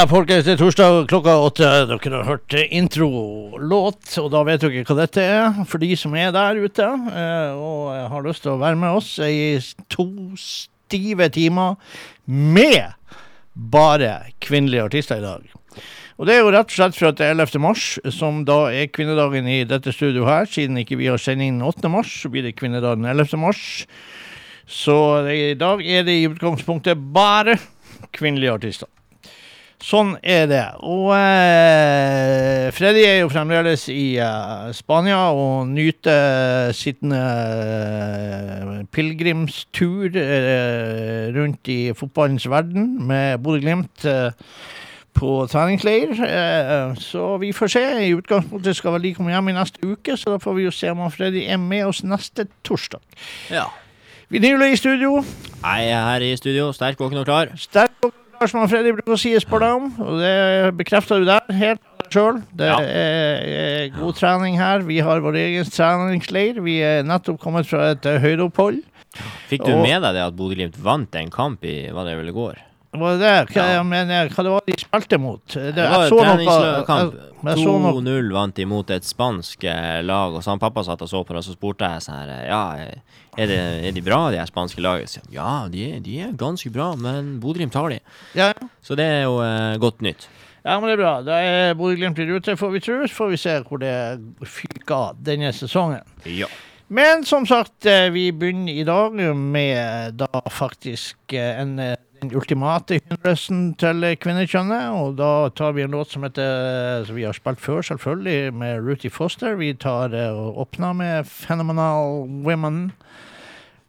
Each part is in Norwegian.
da, folkens, det er torsdag klokka åtte. Dere har hørt introlåt, og da vet dere hva dette er. For de som er der ute eh, og har lyst til å være med oss i to stive timer med bare kvinnelige artister i dag. Og det er jo rett og slett for at det er 11. mars, som da er kvinnedagen i dette studioet her. Siden ikke vi har sending den 8. mars, så blir det kvinnedagen 11. mars. Så i dag er det i utgangspunktet bare kvinnelige artister. Sånn er det. Og eh, Freddy er jo fremdeles i eh, Spania og nyter sittende eh, pilegrimstur eh, rundt i fotballens verden med Bodø-Glimt eh, på treningsleir. Eh, så vi får se. I utgangspunktet skal vel de komme hjem i neste uke, så da får vi jo se om Freddy er med oss neste torsdag. Ja. Vinyl i studio. Jeg er her i studio, sterk, våken og klar. Sterk og klar, Fredrik bruker å si, i Spardam. Og det bekrefter du der, helt sjøl. Det Ja. er, er god trening her. Vi har vår egen treningsleir. Vi er nettopp kommet fra et eh, høydeopphold. Fikk du Og- med deg det at Bodø-Glimt vant en kamp i hva det vel i går? Hva er det? Hva, Ja. mener, hva det var de spilte mot? Det, Det var så noe- treningskamp. jeg- jeg så noe- 2-0 vant de mot et spansk eh, lag, og så han pappa satt og så på det, og så spurte jeg sånn her Ja, er, det, er de bra, de her spanske lagene? Så, ja, de, de er ganske bra, men Bodø-Glimt tar de. Ja, Så det er jo eh, godt nytt. ja, men det er bra. Da er Bodø-Glimt i rute, får vi tro. Så får vi se hvor det fyker av denne sesongen. Ja. Men som sagt, eh, vi begynner i dag med da faktisk eh, en, eh, den ultimate hyllelsen til kvinnekjønnet. Og da tar vi en låt som heter Som vi har spilt før, selvfølgelig, med Ruthie Foster. Vi tar eh, og åpner med 'Phenomenal Women'.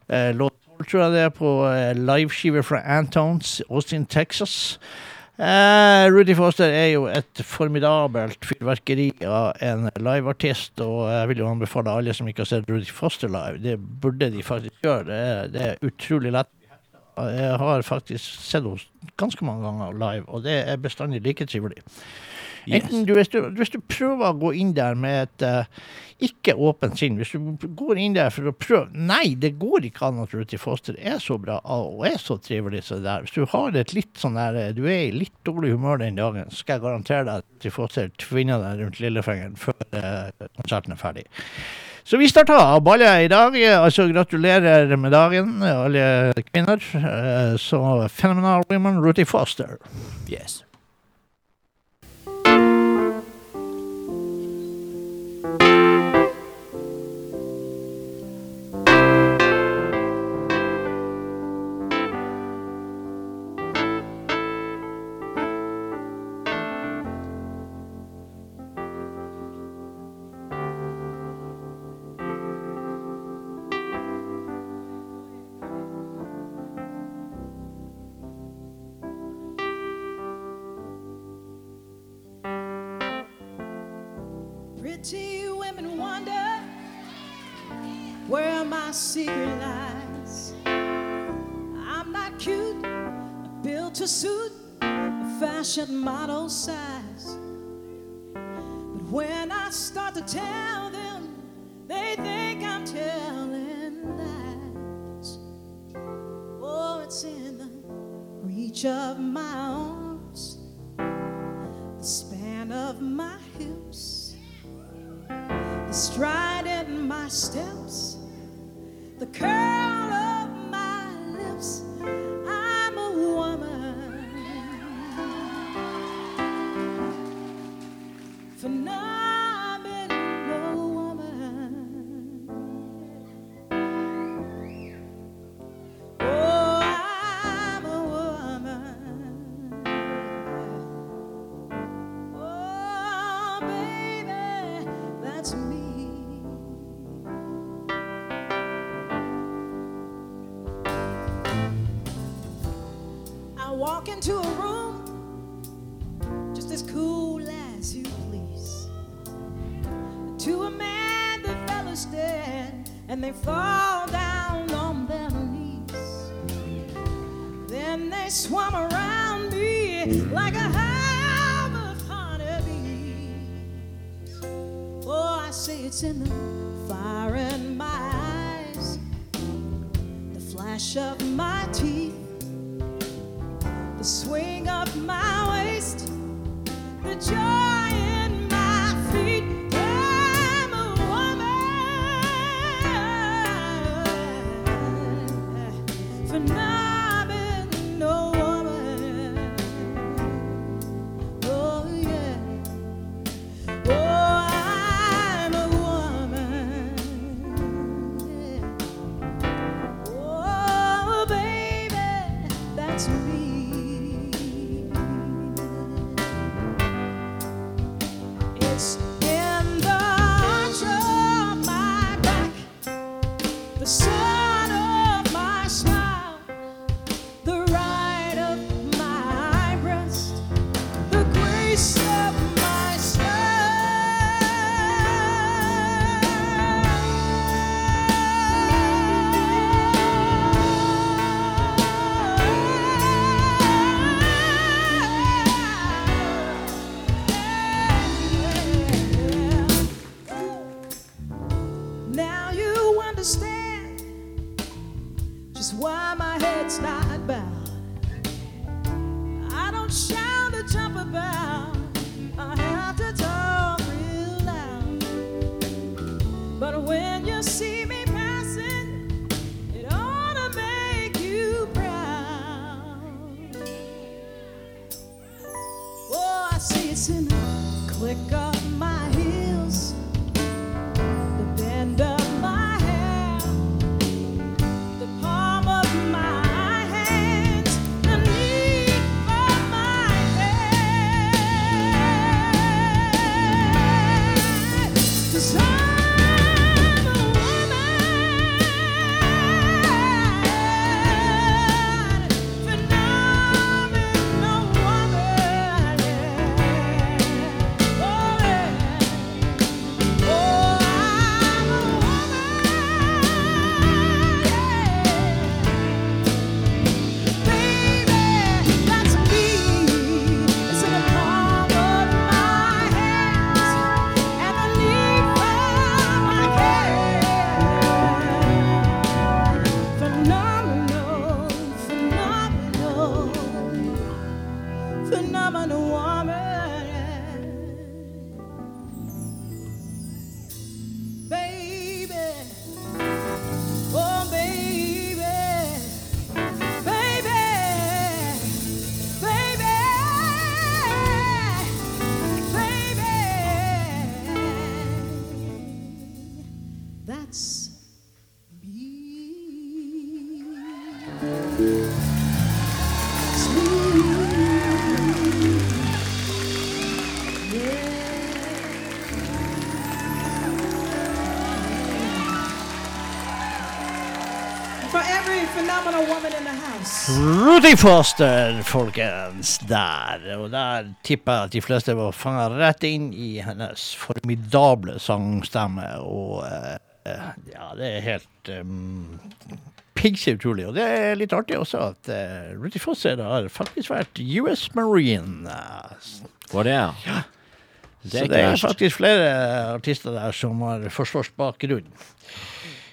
Eh, låt 12, tror jeg det er, på eh, liveskive fra Antones, Austin, Texas. Uh, Rudy Foster er jo et formidabelt fyrverkeri av en liveartist, og jeg vil jo anbefale alle som ikke har sett Rudy Foster live, det burde de faktisk gjøre. Det er, det er utrolig lett. Jeg har faktisk sett henne ganske mange ganger live, og det er bestandig like trivelig. Enten du, hvis, du, hvis du prøver å gå inn der med et uh, ikke åpent sinn, hvis du går inn der for å prøve Nei, det går ikke an at Ruthie Foster er så bra og er så trivelig som det der. Hvis du har et litt sånn der eh, Du er i litt dårlig humør den dagen, skal jeg garantere deg at Ruthie Foster tvinner deg rundt lillefingeren før uh, konserten er ferdig. Så vi starter av ballet i dag. Altså gratulerer med dagen, alle kvinner. Eh, Så Phenomenal Women, Ruthie Foster. Yes. Model size. But when I start to tell them, they think I'm telling lies. Oh, it's in the reach of my arms, the span of my hips, the stride in my steps, the curl I walk into a room just as cool as you please. To a man, the fellas stand and they fall down on their knees. Then they swarm around me like a hive of honeybees. Oh, I say it's in the fire in my eyes, the flash of my teeth, swing of my waist, the joy Rudy Foster, folkens. Der. Og der tipper jeg at de fleste var fanga rett inn i hennes formidable sangstemme. Og eh, eh, ja, det er helt um, piggse utrolig. Og det er litt artig også at uh, Rudy Foster har faktisk vært US Marine. eh, Var det, ja? Det så det er faktisk flere artister der som har forsvarsbakgrunn.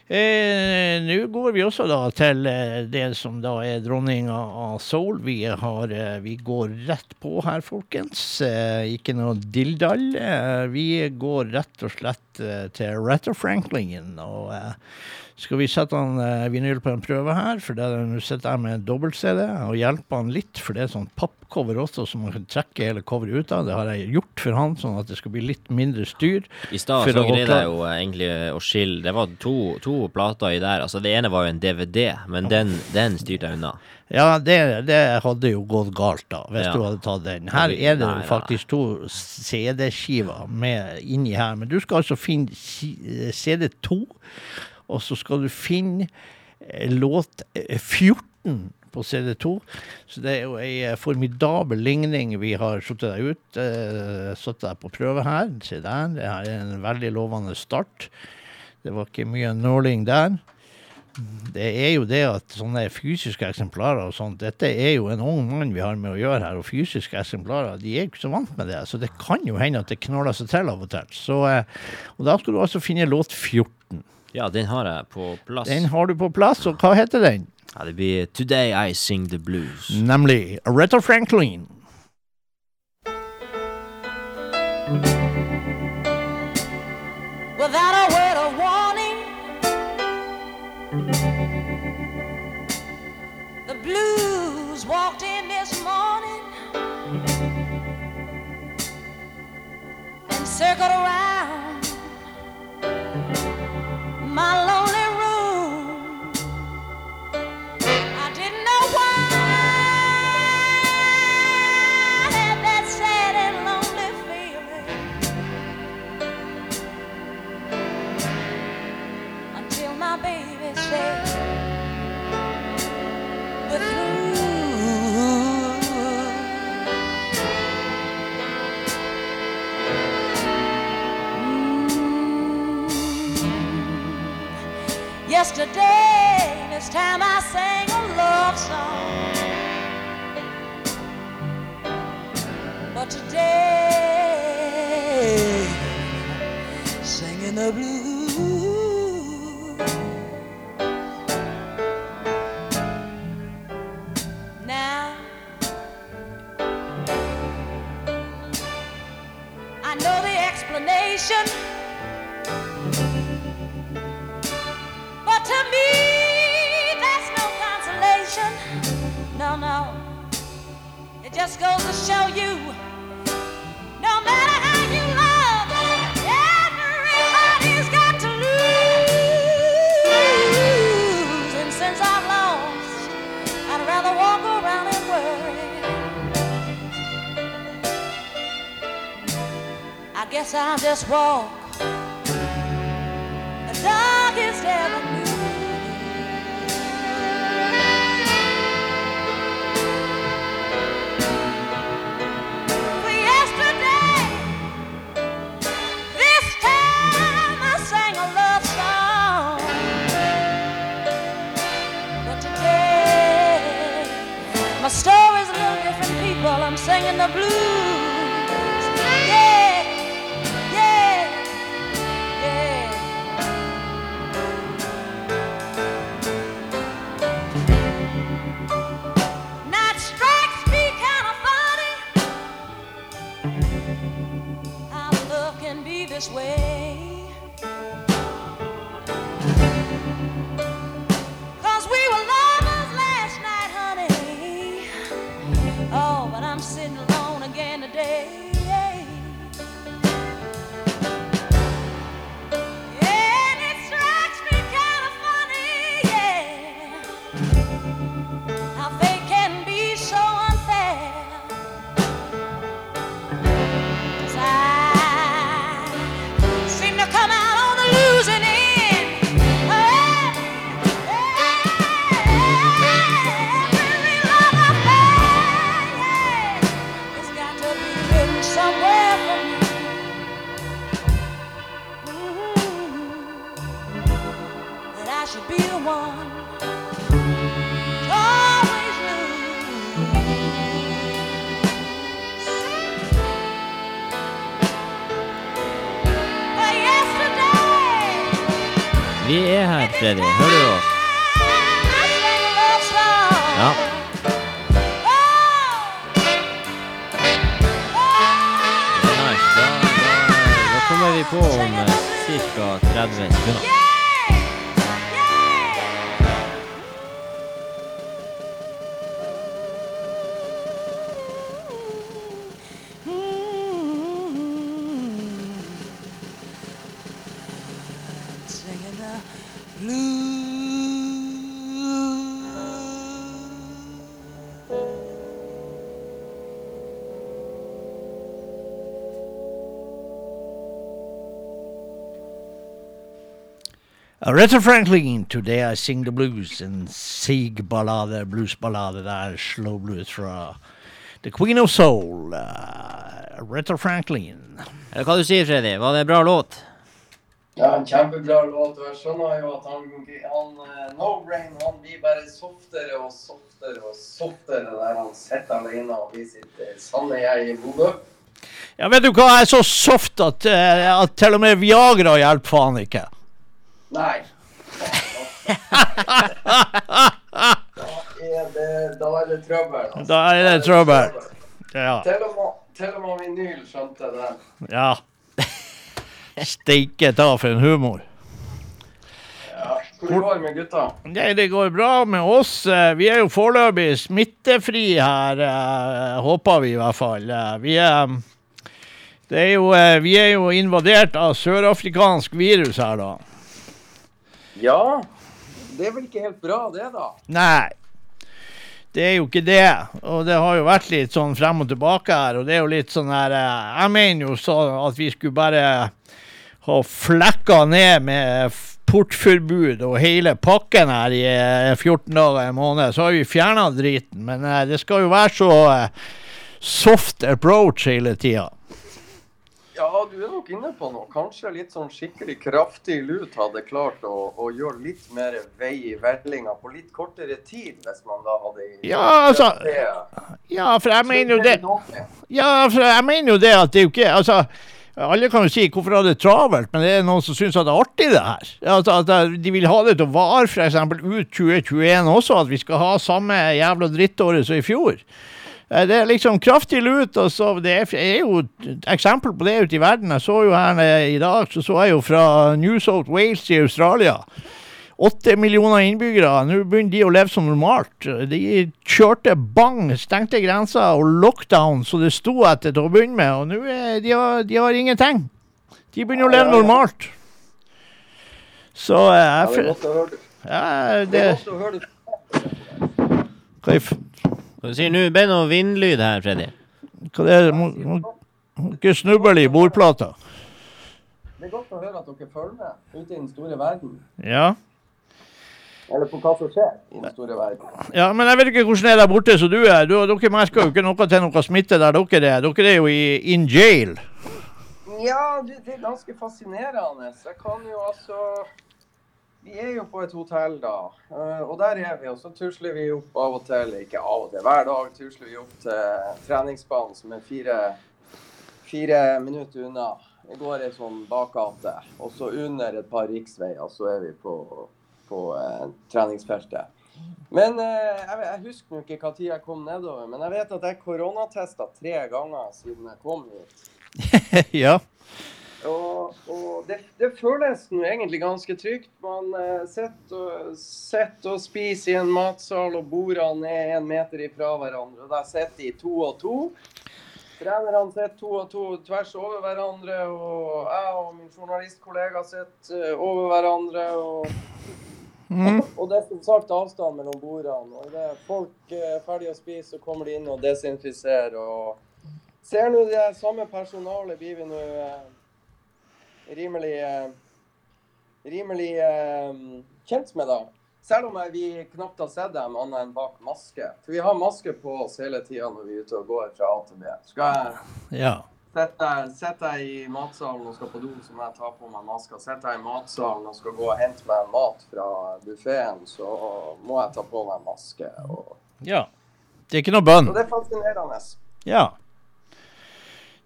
Eh, Nå går vi også da til eh, det som da er dronninga av soul. Vi, har, eh, vi går rett på her, folkens. Eh, ikke noe dilldall. Eh, vi går rett og slett eh, til Retta Franklin. Og skal vi sette han eh, vinyl på en prøve her, for det er- nå sitter jeg med en dobbelt-CD og hjelper han litt, for det er sånn pappcover også, som man kan trekke hele coveret ut av. Det har jeg gjort for han, sånn at det skal bli litt mindre styr. I stad så greide jeg jo eh, egentlig å skille Det var to, to plater i der. Altså Det ene var jo en DVD, men den, den styrte jeg unna. Ja, det, det hadde jo gått galt da, hvis Ja. du hadde tatt den. Her er det jo faktisk to CD-skiver med inni her, men du skal altså finne eh, CD2, og så skal du finne eh, låt eh, 14 på CD2. Så det er jo ei eh, formidabel ligning vi har satt deg ut, satt deg på prøve her. Se der, det her er en veldig lovende start. Det var ikke mye nåling der det er jo det at sånne fysiske eksemplarer og sånt, dette er jo en ung mann vi har med å gjøre her, og fysiske eksemplarer, de er ikke så vant med det, så det kan jo hende at det knaller seg til av og til. Så, eh, og da skal du altså finne låt 14. Ja, den har jeg på plass. Den har du på plass, og hva heter den? Ja, det blir Today I Sing the Blues. Nemlig Aretha Franklin. Without a word of warning, the blues walked in this morning and circled around my lonely Yesterday, this time I sang a love song. But today, singing the blues. Now I know the explanation, guess I'll just walk. The darkest avenue. Aretha Franklin, Today I Sing the Blues. En sig ballade, bluesballade der, slow blues fra The Queen of Soul. Uh, Aretha Franklin. Eller hva du sier Freddy? Var det en bra låt? Ja, en kjempebra låt. og Jeg skjønner jo at han, han eh, No Brain han blir bare softere og softere og softere der han sitter alene og blir sitt eh, sanne jeg i Bodø. Ja, vet du hva, jeg er så soft at, at til og med Viagra hjelper faen ikke. Nei. Da er det, da er det trøbbel. altså. Da er det trøbbel. Ja. Til og med, til og med vinyl skjønte det. ja. Steike ta for en humor. Hvordan går det med gutta? Nei, det går bra med oss. Eh, Vi er jo foreløpig smittefri her, eh, håper vi i hvert fall. Eh, Vi er, det er jo, vi er jo invadert av sørafrikansk virus her, da. Ja, det er vel ikke helt bra det, da? Nei. Det er jo ikke det. Og det har jo vært litt sånn frem og tilbake her. Og det er jo litt sånn her eh, Jeg mener jo sånn at vi skulle bare ha flekka ned med portforbud og hele pakken her i eh, 14 dager en måned. Så har vi fjerna driten. Men eh, det skal jo være så eh, soft approach hele tida. Ja, du er nok inne på noe. Kanskje litt sånn skikkelig kraftig lut hadde klart å, å gjøre litt mer vei i vellinga på litt kortere tid, hvis man da hadde Ja, altså, Ja, for jeg mener jo det Ja, for jeg mener jo det at det er jo ikke Altså, alle kan jo si hvorfor ha det travelt, men det er noen som syns at det er artig, det her. Altså, at eh, de vil ha det til å vare f.eks. ut 2021 også, at vi skal ha samme jævla drittåret som i fjor. Eh, Det er liksom kraftig lut, og så det er, er jo et eksempel på det ute i verden. Jeg så jo her i dag, så så jeg jo fra New South Wales i Australia. Åtte millioner innbyggere. Nå begynner de å leve som normalt. De kjørte bang, stengte grensa og lockdown så det sto etter til å begynne med. Og nå er de, har, de har ingenting. De begynner å leve normalt. Så eh, Ja, jeg det er godt å høre. ja, Det det er godt å høre. Hva er Du sier nå Be det noe vindlyd her, Freddy. hva det er det? må, må ikke snuble i bordplata. Det er godt å høre at dere følger med ute i den store verden. Ja. Eller på hva som skjer i den store verden. ja, men jeg vet ikke hvordan det er der borte som du er. Du, dere merker jo ikke noe til noe smitte der dere er. Dere er jo i in jail. Ja, det, det er ganske fascinerende. Jeg kan jo altså Vi er jo på et hotell, da. Eh, Og der er vi. Og så tusler vi opp av og til. Ikke av og til, hver dag tusler vi opp til treningsbanen som er fire, fire minutter unna. Vi går ei sånn bakgate. Og så under et par riksveier så er vi på, på eh, treningsfeltet. Men eh, jeg, jeg husker nå ikke når jeg kom nedover, men jeg vet at jeg koronatesta tre ganger siden jeg kom hit. ja. Og, og det, det føles nå egentlig ganske trygt. Man eh, sitter og, sitter og spiser i en matsal, og bordene er en meter ifra hverandre. Og der sitter de to og to. Trenerne sitter to og to tvers over hverandre, og jeg og min journalistkollega sitter eh, over hverandre. og og det er som sagt avstand mellom bordene. Og det er folk er ferdig å spise, så kommer de inn og desinfiserer. Og ser nå det samme personalet blir vi nå eh, rimelig eh, rimelig eh, kjent med, da. Selv om vi knapt har sett dem annet enn bak maske. For vi har maske på oss hele tida når vi er ute og går fra A til B. Skal jeg Ja. sitter jeg, i matsalen og skal på do, så må jeg ta på meg maska. Sitter jeg i matsalen og skal gå og hente meg mat fra buffeen, så må jeg ta på meg maske. Og, Ja. Det er ikke noe bønn. Så det er fascinerende. Ja.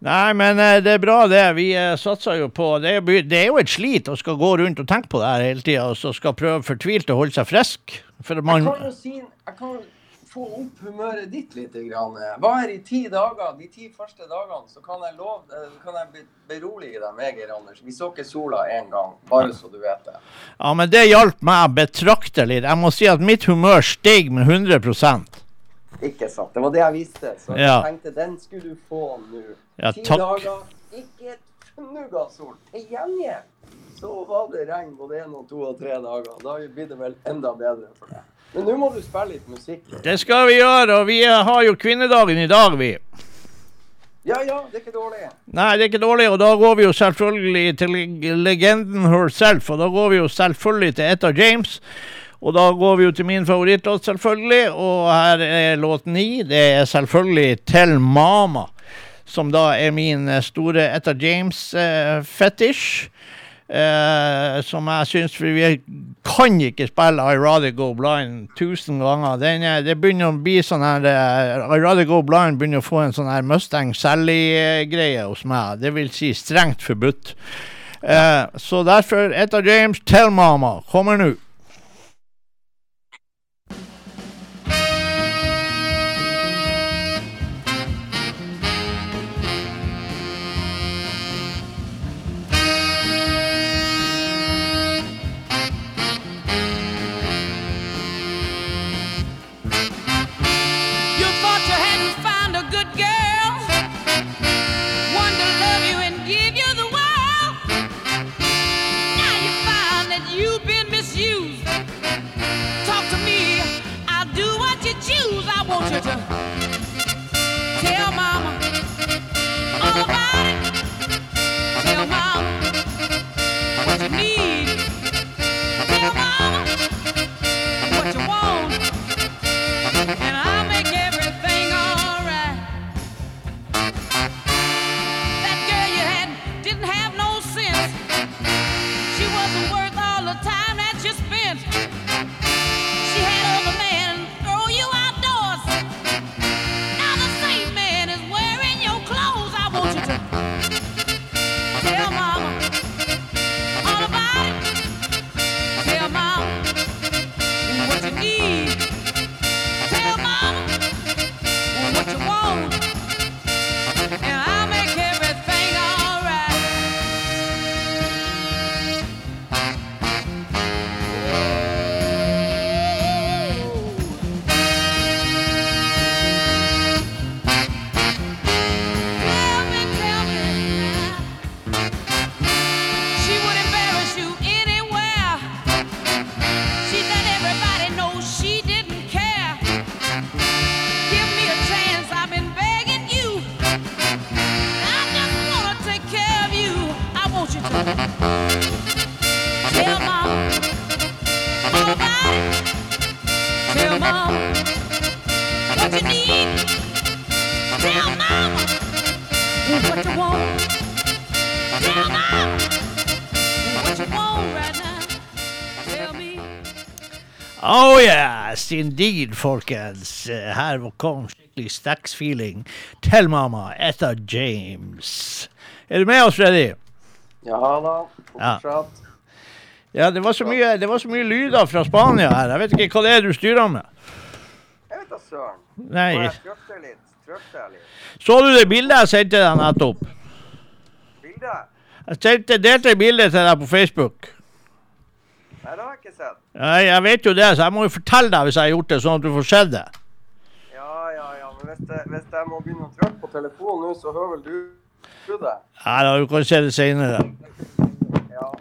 Nei, men eh, det er bra, det. Vi eh, satser jo på det er, jo det er jo et slit å skal gå rundt og tenke på det her hele tida, og så skal prøve fortvilt å holde seg frisk. For Jeg kan jo si Jeg kan få opp humøret ditt litt. Grann. Var her i ti dager. De ti første dagene så kan jeg, lov, eh, kan jeg berolige deg med, Geir Anders. Vi så ikke sola én gang, bare så du vet det. Ja, men det hjalp meg betraktelig. Jeg må si at mitt humør steg med 100% Ikke sant. Det var det jeg visste. Så Ja. jeg tenkte den skulle du få nå. Ja, Ti dager, ikke et fnugg av sol. Til gjengjeld så var det regn både én og to og tre dager. Da blir det vel enda bedre for deg. Men nå må du spille litt musikk. Det skal vi gjøre, og vi har jo kvinnedagen i dag, vi. Ja ja, det er ikke dårlig. Nei, det er ikke dårlig, og da går vi jo selvfølgelig til legenden herself, og da går vi jo selvfølgelig til Etta James. Og da går vi jo til min favorittlåt, selvfølgelig, og her er låt ni. Det er selvfølgelig Tell Mama, som da er min eh, store Etta James-fetisj. Uh, som jeg syns For vi kan ikke spille I Rather Go Blind tusen ganger. Den, det begynner å bli sånn her eh, I Rather Go Blind begynner å få en sånn her Mustang Sally-greie hos meg. Det vil si strengt forbudt. Eh, så derfor, Etta James, Tell Mama, kommer nå. I indeed, folkens. Eh, Her kom skikkelig Stax-feeling. til mamma etter James. Er du med oss, Freddy? Ja da, fortsatt. Ja, det var, så mye, det var så mye lyder fra Spania her. Jeg vet ikke hva det er du styrer med. Jeg vet da søren. Nei. Jeg litt? Litt? Så du det bildet jeg sendte deg nettopp? Bildet? Jeg sendte, delte bildet bilde til deg på Facebook. Nei, det har jeg Nei, jeg vet jo det, så jeg må jo fortelle deg hvis jeg har gjort det, sånn at du får sett det. Ja, ja, ja. Men hvis jeg, hvis jeg må begynne å trykke på telefonen nå, så hører vel du, du det? Ja, da, du kan se det senere. Ja,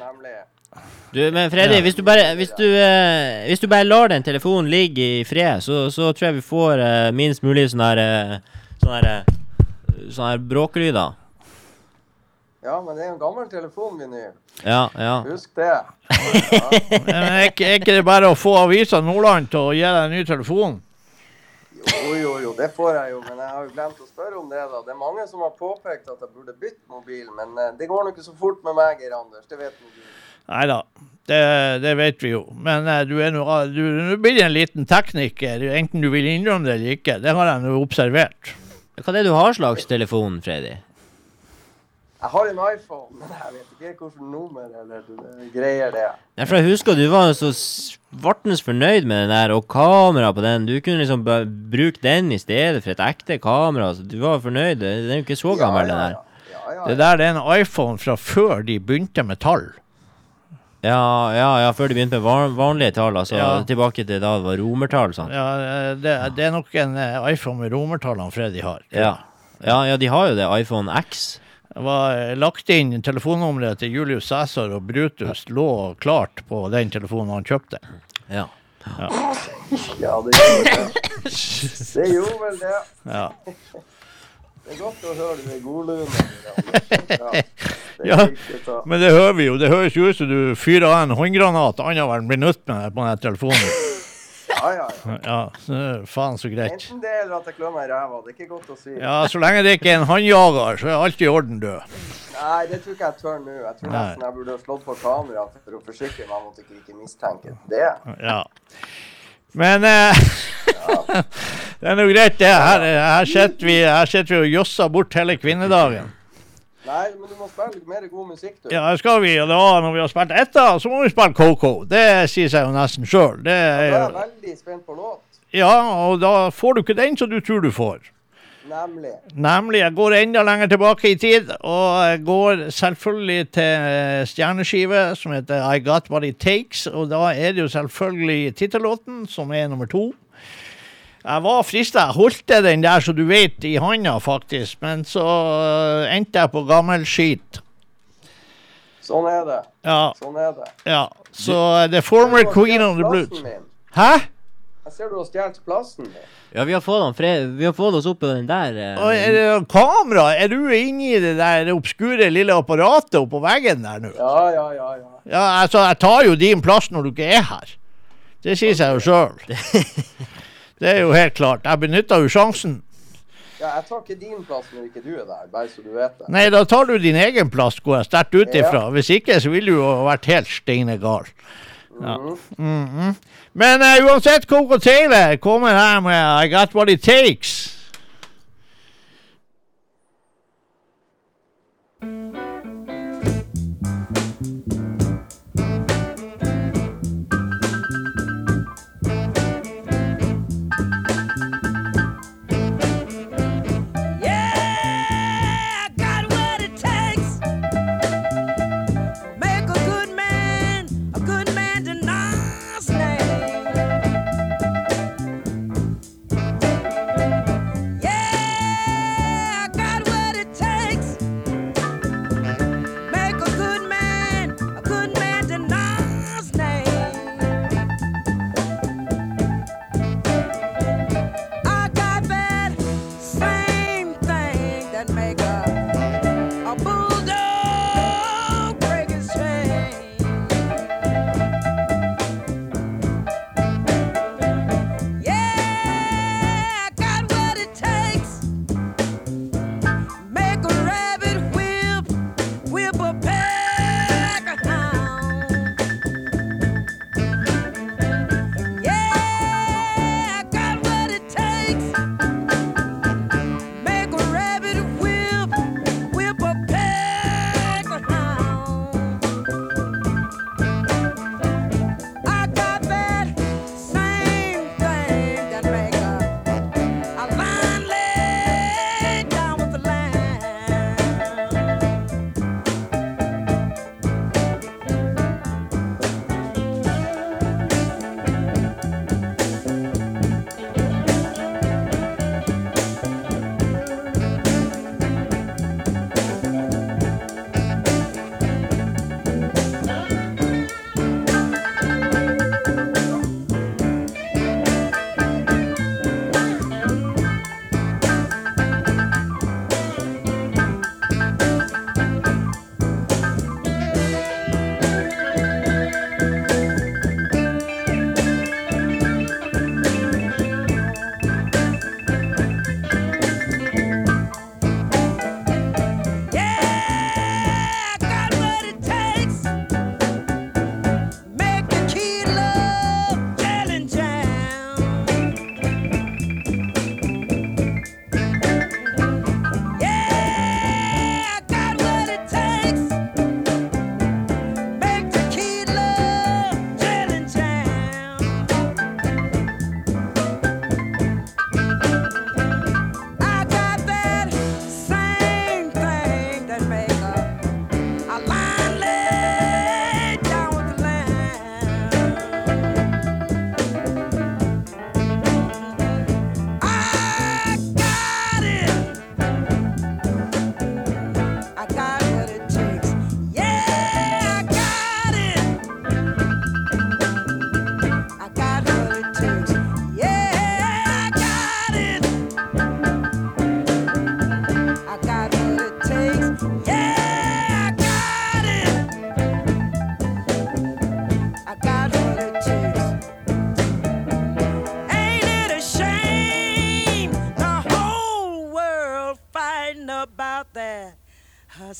nemlig. Du, men Freddy, hvis, du bare, hvis, du, eh, hvis du bare lar den telefonen ligge i fred, så, så tror jeg vi får eh, minst mulig sånne her sånne Sånn her eh, Sånn her bråkelyder. Ja, men det er en gammel telefon. Ja, ja. Husk det. Men er ikke, er ikke det bare å få Avisa Nordland til å gi deg en ny telefon? Jo, jo, jo, det får jeg jo, men jeg har jo glemt å spørre om det. da. Det er mange som har påpekt at jeg burde bytte mobil, men eh, det går nå ikke så fort med meg, Geir Anders. Det vet nå du. Nei da, det, det vet vi jo. Men eh, du er nå du, du blir en liten tekniker, enten du vil innrømme det eller ikke. Det har jeg nå observert. Hva er det du har slags telefon, Freddy? Jeg har en iPhone, men jeg vet ikke hvilket nummer eller greier det. Nei, for jeg husker du var så svartens fornøyd med den der, og kamera på den. Du kunne liksom bruke den i stedet for et ekte kamera. Så du var fornøyd. Den er jo ikke så gammel, den der. Ja, ja, ja, Det der det er en iPhone fra før de begynte med tall. Ja, ja, ja, før de begynte med van vanlige tall. Altså Ja. tilbake til da det var romertall. Sant? Ja, det, det er nok en eh, iPhone med romertallene Freddy har. Ja. Ja, ja, de har jo det. iPhone X. Det var eh, lagt inn telefonnummeret til Julius Cæsar og Brutus lå klart på den telefonen han kjøpte. Ja. Ja, det gjorde det. Det gjorde vel det. Ja. Det er godt å høre du er godlune. Ja, det Ja. Men det hører vi jo. Det høres jo ut som du fyrer av en håndgranat annenhver minutt med på den telefonen. Ja, ja, ja. Ja, faen så greit. Enten det eller at jeg klør meg i ræva. Det er ikke godt å si. Ja, så lenge det ikke er en håndjager, så er alt i orden, du. Nei, det tror ikke jeg tør nå. Jeg tror nesten jeg burde ha slått på kamera for å forsikre meg om at jeg ikke mistenker det. Ja. Men eh, det er nå greit, det. Her, her sitter vi, vi og josser bort hele kvinnedagen. Nei, men du må spille mer god musikk, du. Ja, det skal vi. Og da, når vi har spilt etter, så må vi spille Coco. Det sier seg jo nesten sjøl. Det er jeg veldig spent på låt. Ja, og da får du ikke den som du tror du får. Nemlig. Nemlig, jeg går enda lenger tilbake i tid, og jeg går selvfølgelig til stjerneskive som heter I Got What It Takes, og da er det jo selvfølgelig tittellåten, som er nummer to. Jeg var frista, jeg holdt den der, så du vet, i handa faktisk, men så øh, endte jeg på gammel skit. Sånn er det. Ja, Sånn er det. ja. Så uh, The Former Queen of the Blues. min. Hæ? Jeg ser du har stjålet plassen min. Ja, vi har fått, han Fred vi har fått oss opp på den der. eh, Og er det kamera? Er du inni det der obskure lille apparatet oppå veggen der nå? Ja, ja, ja. ja. Ja, altså, jeg tar jo din plass når du ikke er her. Det sier seg jo sjøl. Det er jo helt klart. Jeg benytta jo sjansen. ja jeg tar ikke din plass når ikke du er der, bare så du vet det. Nei, da tar du din egen plass, går jeg sterkt ut ifra. Hvis ikke, så ville du jo vært helt steine gal. Ja. Mhm. Men uh, uansett, Coco Taylor kommer her med I Got What It Takes.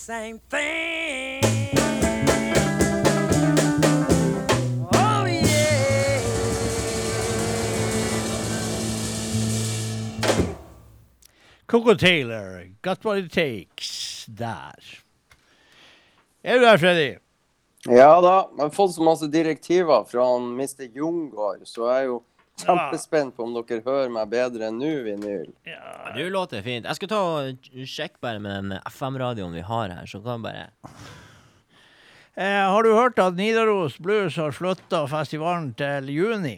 Same thing? Oh yeah. Coco Taylor, Got What It Takes. Der. Er du der, Freddy? Ja da. Jeg har fått så masse direktiver fra han Mr. Jungård, så jeg er jo kjempespent på om dere hører meg bedre nå, vinyl. Ja, du låter fint. Jeg skal ta og sjekke bare med den FM-radioen vi har her, så kan bare Eh, har du hørt at Nidaros Blues har flytta festivalen til juni?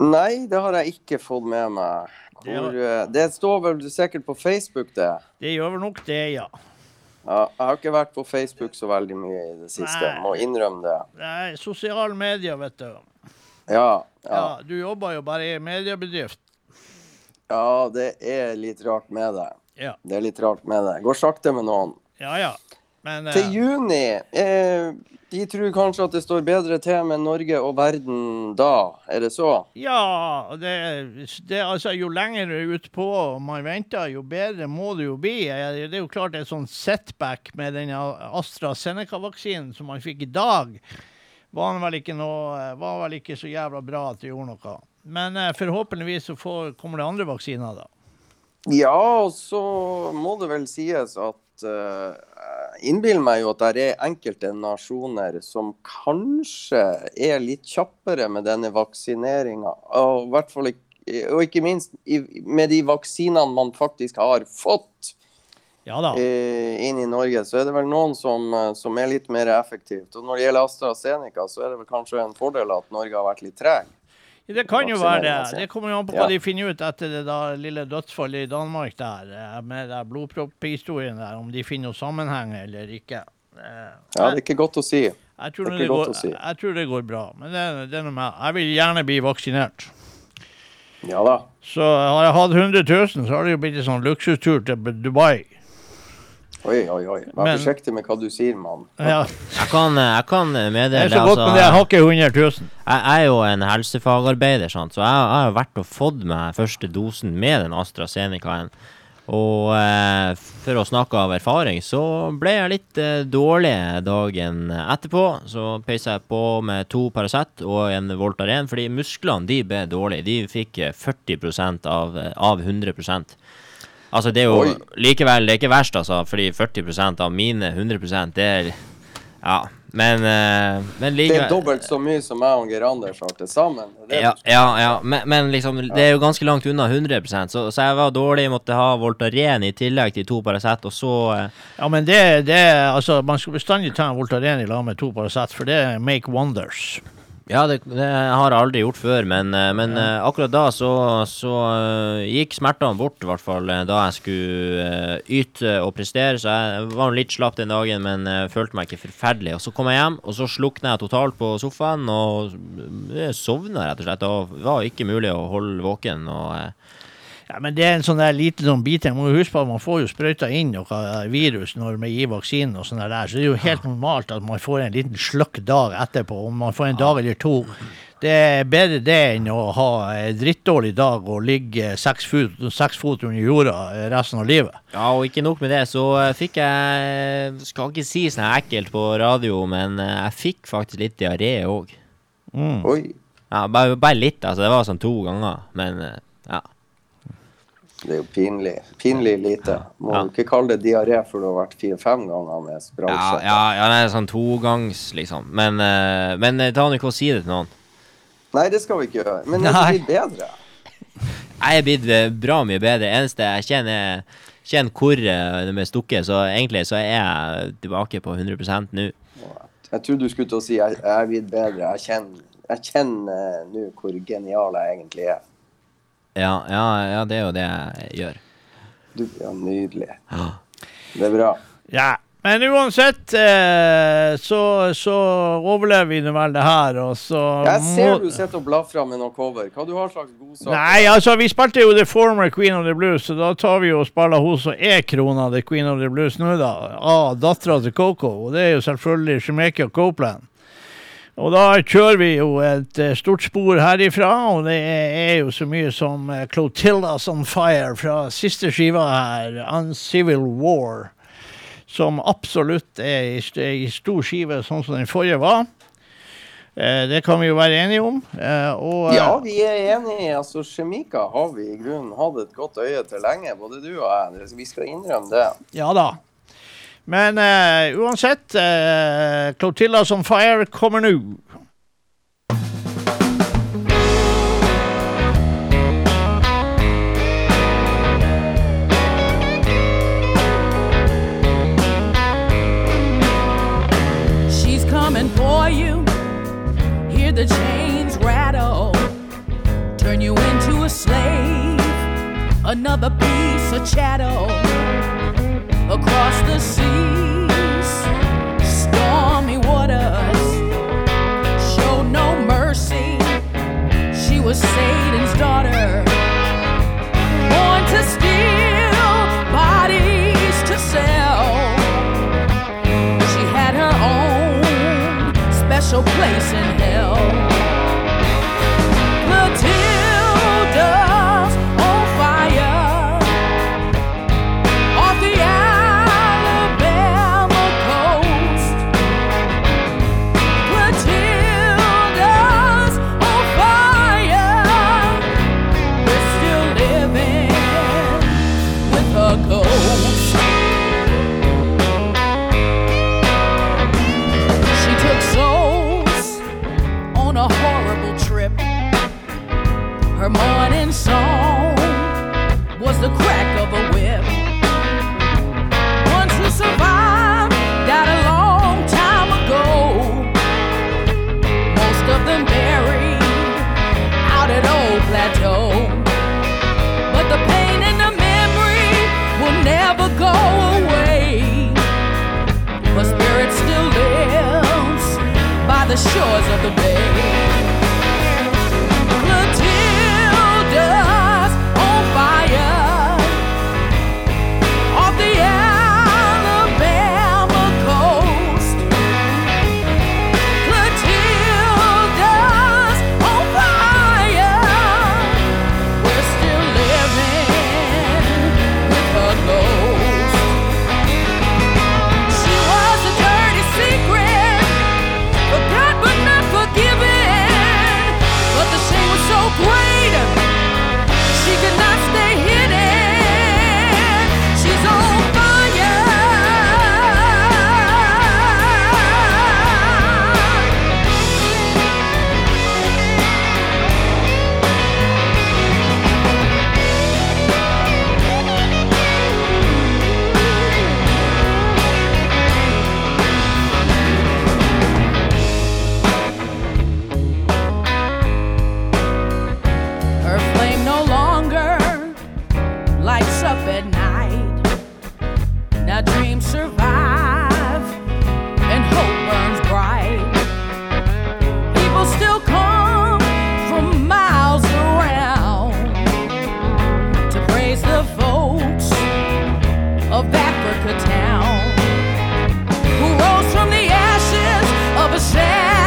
Nei, det har jeg ikke fått med meg. Det Hvor, har- eh, det står vel sikkert på Facebook, det. Det gjør vel nok det, ja. Ja, jeg har ikke vært på Facebook så veldig mye i det siste. Nei. Må innrømme det. Det er sosiale medier, vet du. Ja, Ja, ja. du jobber jo bare i mediebedrift. ja, det er litt rart med det. Ja, Det er litt rart med det. Går sakte med noen. ja. ja. Men eh, Til juni eh, De tror kanskje at det står bedre til med Norge og verden da. Er det så? Ja, det, det, altså, jo lenger utpå man venter, jo bedre må det jo bli. Eh, Det er jo klart et sånn setback med den AstraZeneca-vaksinen som man fikk i dag, var vel ikke, noe, var vel ikke så jævla bra at det gjorde noe. Men eh, forhåpentligvis så får, kommer det andre vaksiner, da. Ja, og så må det vel sies at uh, innbiller meg jo at det er enkelte nasjoner som kanskje er litt kjappere med denne vaksineringa. Og, og ikke minst med de vaksinene man faktisk har fått Ja da. I, inn i Norge, så er det vel noen som, eh, som er litt mer effektivt. Og når det gjelder AstraZeneca, så er det vel kanskje en fordel at Norge har vært litt treg. Det kan jo være det. Det kommer jo an på hva Ja. de finner ut etter det da lille dødsfallet i Danmark der, eh, med den blodpropphistorien der, om de finner noe sammenheng eller ikke. Men, Ja, det er ikke godt å si. Jeg tror, Det det, går, si. jeg tror det går bra, men det, det er noe med Jeg vil gjerne bli vaksinert. Ja da. Så har jeg hatt 100 000, så har det jo blitt en sånn luksustur til Dubai. Oi, oi, oi. Vær Men- forsiktig med hva du sier, mann. Ja, Jeg kan, jeg kan det meddele er så godt, men det jeg har ikke 100 000. Jeg er jo en helsefagarbeider, sant? så jeg, jeg har vært og fått meg første dosen med den AstraZenecaen. Og eh, for å snakke av erfaring, så ble jeg litt eh, dårlig dagen etterpå. Så peisa jeg på med to Paracet og en Voltaren, fordi musklene de ble dårlige. De fikk eh, 40% av, eh, av 100 Altså, det er jo Oi. likevel Det er ikke verst, altså, fordi 40% av mine 100 det er Ja. Men, uh, men Det er dobbelt så mye som jeg og Geir Anders har til sammen. Er ja, ja, ja. Men, men liksom, det er jo ganske langt unna 100% så, så jeg var dårlig, måtte ha Voltaren i tillegg til to Paracet, og så uh, Ja, men det, det Altså, man skal bestandig ta en Voltaren i lag med to Paracet, for det make wonders. Ja, det, det har jeg aldri gjort før, men, eh, men ja. akkurat da så, så eh, gikk smertene bort, i hvert fall eh, da jeg skulle eh, yte og prestere. Så jeg var litt slapp den dagen, men eh, følte meg ikke forferdelig. Og så kom jeg hjem, og så slukna jeg totalt på sofaen og sovna, rett og slett. Og Det var ikke mulig å holde våken. og... eh, Ja, men det er en sånn der lite sånn biting. Man må huske på at man får jo sprøyta inn noe virus når man gir vaksinen og sånn der, så det er jo helt normalt at man får en liten sløkk dag etterpå, om man får en dag eller to. Det er bedre det enn å ha en drittdårlig dag og ligge seks fot, seks fot under jorda resten av livet. Ja, og ikke nok med det, så eh, fikk jeg Skal ikke si sånn ekkelt på radio, men eh, jeg fikk faktisk litt diaré òg. Oi. Ja, bare, bare litt, altså. Det var sånn to ganger, men eh, ja. Det er jo pinlig. Pinlig lite. Må Ja. ikke kalle det diaré før du har vært fire-fem ganger med Ja, ja, ja, det er sånn togangs, liksom. Men, uh, men eh, ta nå ikke og si det til noen. Nei, det skal vi ikke gjøre. Men det blir bedre. Jeg er blitt eh, bra mye bedre. Eneste jeg kjenner, kjenner hvor det de er stukket, så egentlig så er jeg tilbake på 100% nå. Jeg trodde du skulle til å si jeg jeg er blitt bedre. Jeg kjenner, jeg kjenner eh, nå hvor genial jeg egentlig er. Ja, ja, ja, det er jo det jeg gjør. Du, ja, nydelig. Ja. Det er bra. Ja, Men uansett, eh, så, så overlever vi nå vel det her, og så Jeg ser må- du sitter og blafrer med noe cover. Hva du har slags godsaker? Nei, altså, vi spilte jo The Former Queen of the Blues, så da tar vi jo og spiller hun som er krona The Queen of the Blues nå, da. Av dattera til Coco, og det er jo selvfølgelig Jamaica Copeland. Og da kjører vi jo et eh, stort spor herifra, og det er jo så mye som eh, Clotilda's On Fire fra siste skiva her, Uncivil War, som absolutt er i, stor skive, sånn som den forrige var. Eh, det kan vi jo være enige om. Og, Ja, vi er enige. Altså, Kjemika har vi i grunnen hatt et godt øye til lenge, både du og jeg. Vi skal innrømme det. Ja da. Men eh, uansett, uh, Clotilda's on fire kommer nå. She's coming for you. Hear the chains rattle. Turn you into a slave. Another piece of chattel. Across the seas, stormy waters. Show no mercy. She was Satan's daughter. Born to steal, bodies to sell. She had her own special place in shores of the bay. town. Who rose from the ashes of a sad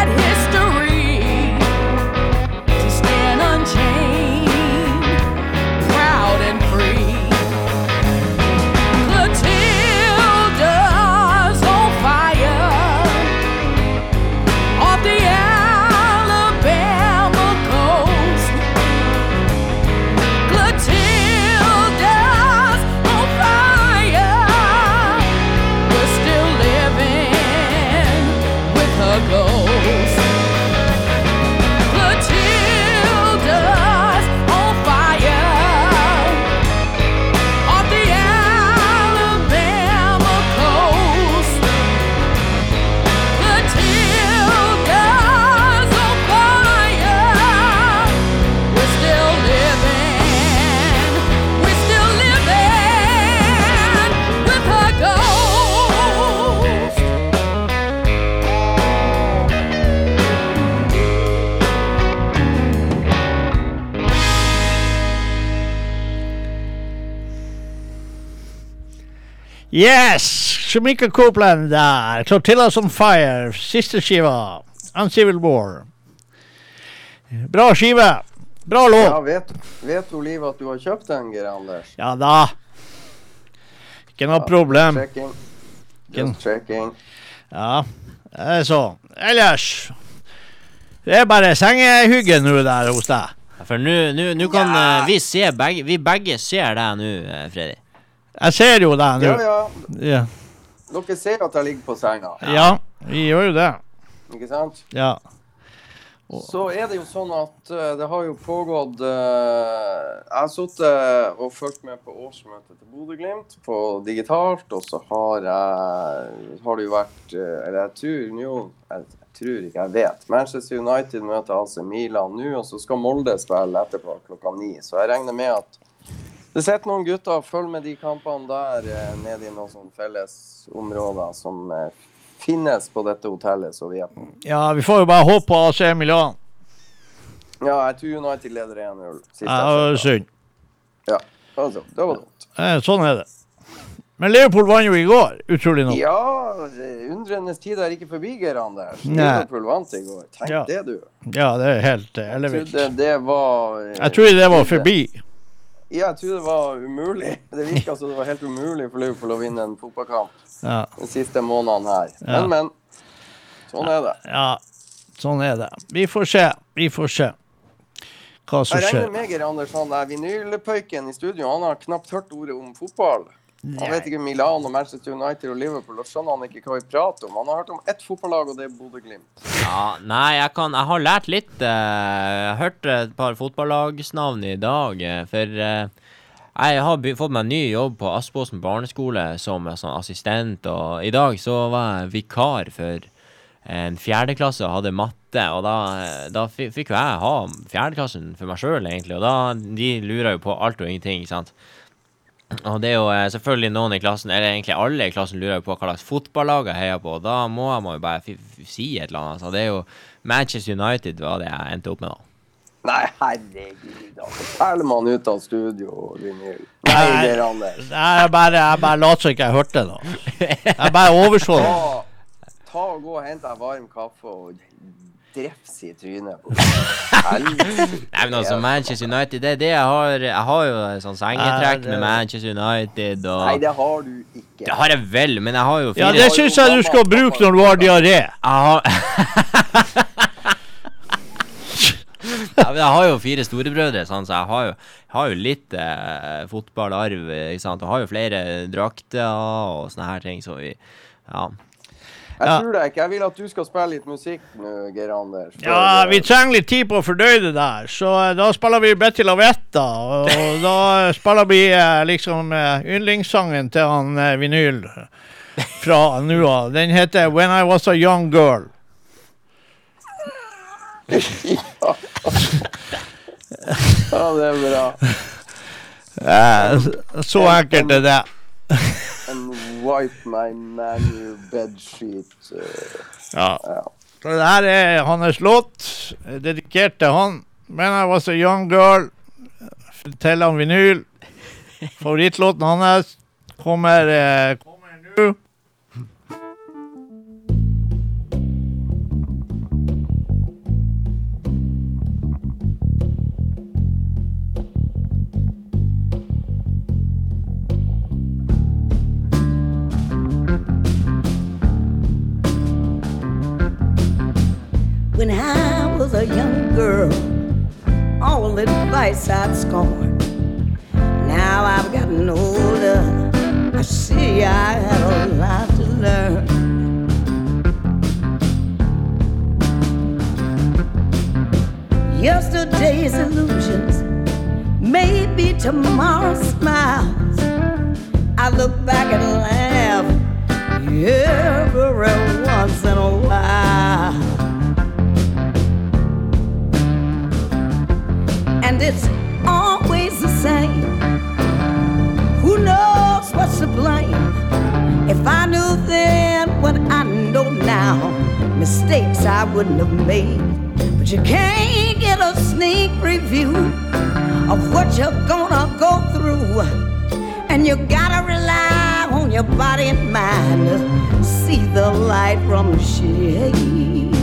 Yes! Shamika Copeland der. Clotillas on Fire. Siste skiva. Uncivil War. Bra skive. Bra låt. Ja, vet, vet du, Liv, at du har kjøpt den, Geir Anders? Ja da. Ikke noe problem. Checking. Just checking. Ja, det er så. Ellers Det er bare sengehygge nå der hos deg. For nå kan Ja. eh, vi se begge Vi begge ser deg nå, eh, Freddy. Jeg ser jo deg nå. ja. Ja. Dere ser at jeg ligger på senga, ja, vi gjør jo det. ikke sant? Ja. Så er det jo sånn at uh, det har jo pågått uh, Jeg har sittet og fulgt med på årsmøtet til Bodø-Glimt på digitalt, og så har jeg har det jo vært uh, Eller jeg tror jo jeg, jeg tror ikke, jeg vet. Manchester United møter altså Milan nå, og så skal Molde spille etterpå klokka ni. Så jeg regner med at det sitter noen gutter og følger med de kampene der eh, nede i noen sånne fellesområder som eh, finnes på dette hotellet så vi er ja, vi får jo bare håpe på AC Milan. Ja, jeg tror United leder 1-0. Ja, synd. Ja, altså, det var dumt. Eh, Sånn er det. Men Leopold vant jo i går, utrolig nok. Ja, undrenes tid er ikke forbi, Geir Anders. Leopold Liverpool vant i går. Tenk Ja. det, du. Ja, det er helt ellevilt. Jeg ellevilt. trodde det var eh, Jeg trodde det var forbi. Ja, jeg tror det var umulig. Det virka som det var helt umulig for Liverpool å vinne en fotballkamp Ja, de siste månedene her. Men, men. Sånn er det. ja, sånn er det. Vi får se. Vi får se hva som skjer. Jeg regner med Geir Anders, han der vinylpøyken i studio, han har knapt hørt ordet om fotball. Han vet ikke Milan og Manchester United og Liverpool, og skjønner han ikke hva vi prater om. Han har hørt om ett fotballag, og det er Bodø-Glimt. Ja, nei, jeg kan Jeg har lært litt. Jeg Jeg hørte et par fotballagsnavn i dag, eh, for eh, jeg har fått meg ny jobb på Aspåsen barneskole som sånn assistent, og i dag så var jeg vikar for en fjerdeklasse og hadde matte, og da, eh, da fikk jo jeg ha fjerdeklassen for meg sjøl, egentlig, og da De lurer jo på alt og ingenting, ikke sant. Og det er jo eh, selvfølgelig noen i klassen, eller egentlig alle i klassen, lurer på hva slags fotballag jeg heier på. og Da må jeg må jo bare f f si et eller annet. Så det er jo Manchester United var det jeg endte opp med, da. Nei, herregud, da forteller man ut av studio, vinyl. Nei, Nei. Geir Anders. Jeg bare, jeg bare lot som ikke jeg hørte det. Jeg bare overså det. Ta, ta og gå og hent deg varm kaffe og drefs i trynet. Nei, men altså, Manchester United, det er det jeg har. Jeg har jo sånn sengetrekk med Manchester United og Nei, det har du ikke. Det har jeg vel, men jeg har jo fire Ja, det syns jeg du skal bruke når du har diaré. Jeg har ja, men jeg har jo fire storebrødre, sånn, så jeg har jo, har jo litt eh, fotballarv. Ikke sant? Og har jo flere drakter og sånne her ting, så vi Ja. Jeg Ja. tror det ikke. Jeg vil at du skal spille litt musikk nå, Geir Anders. Ja, vi trenger litt tid på å fordøye det der, så eh, da spiller vi Betty Lavetta. Og da spiller vi eh, liksom eh, yndlingssangen til han Vinyl fra nå av. Den heter 'When I Was A Young Girl'. Ja, det er bra. Så enkelt er det. Wipe my manu bedsheet. eh, Ja. ja. Så det her er hans låt, eh, dedikert til han. 'When I Was A Young Girl', til han Vinyl. Favorittlåten hans kommer, eh, kommer nå. A young girl, all advice I'd scorn. Now I've gotten older, I see I had a lot to learn. Yesterday's illusions, maybe tomorrow's smiles. I look back and laugh every once in a while. And it's always the same. Who knows what's to blame? If I knew then what I know now, mistakes I wouldn't have made. But you can't get a sneak preview of what you're gonna go through, and you gotta rely on your body and mind to see the light from the shade.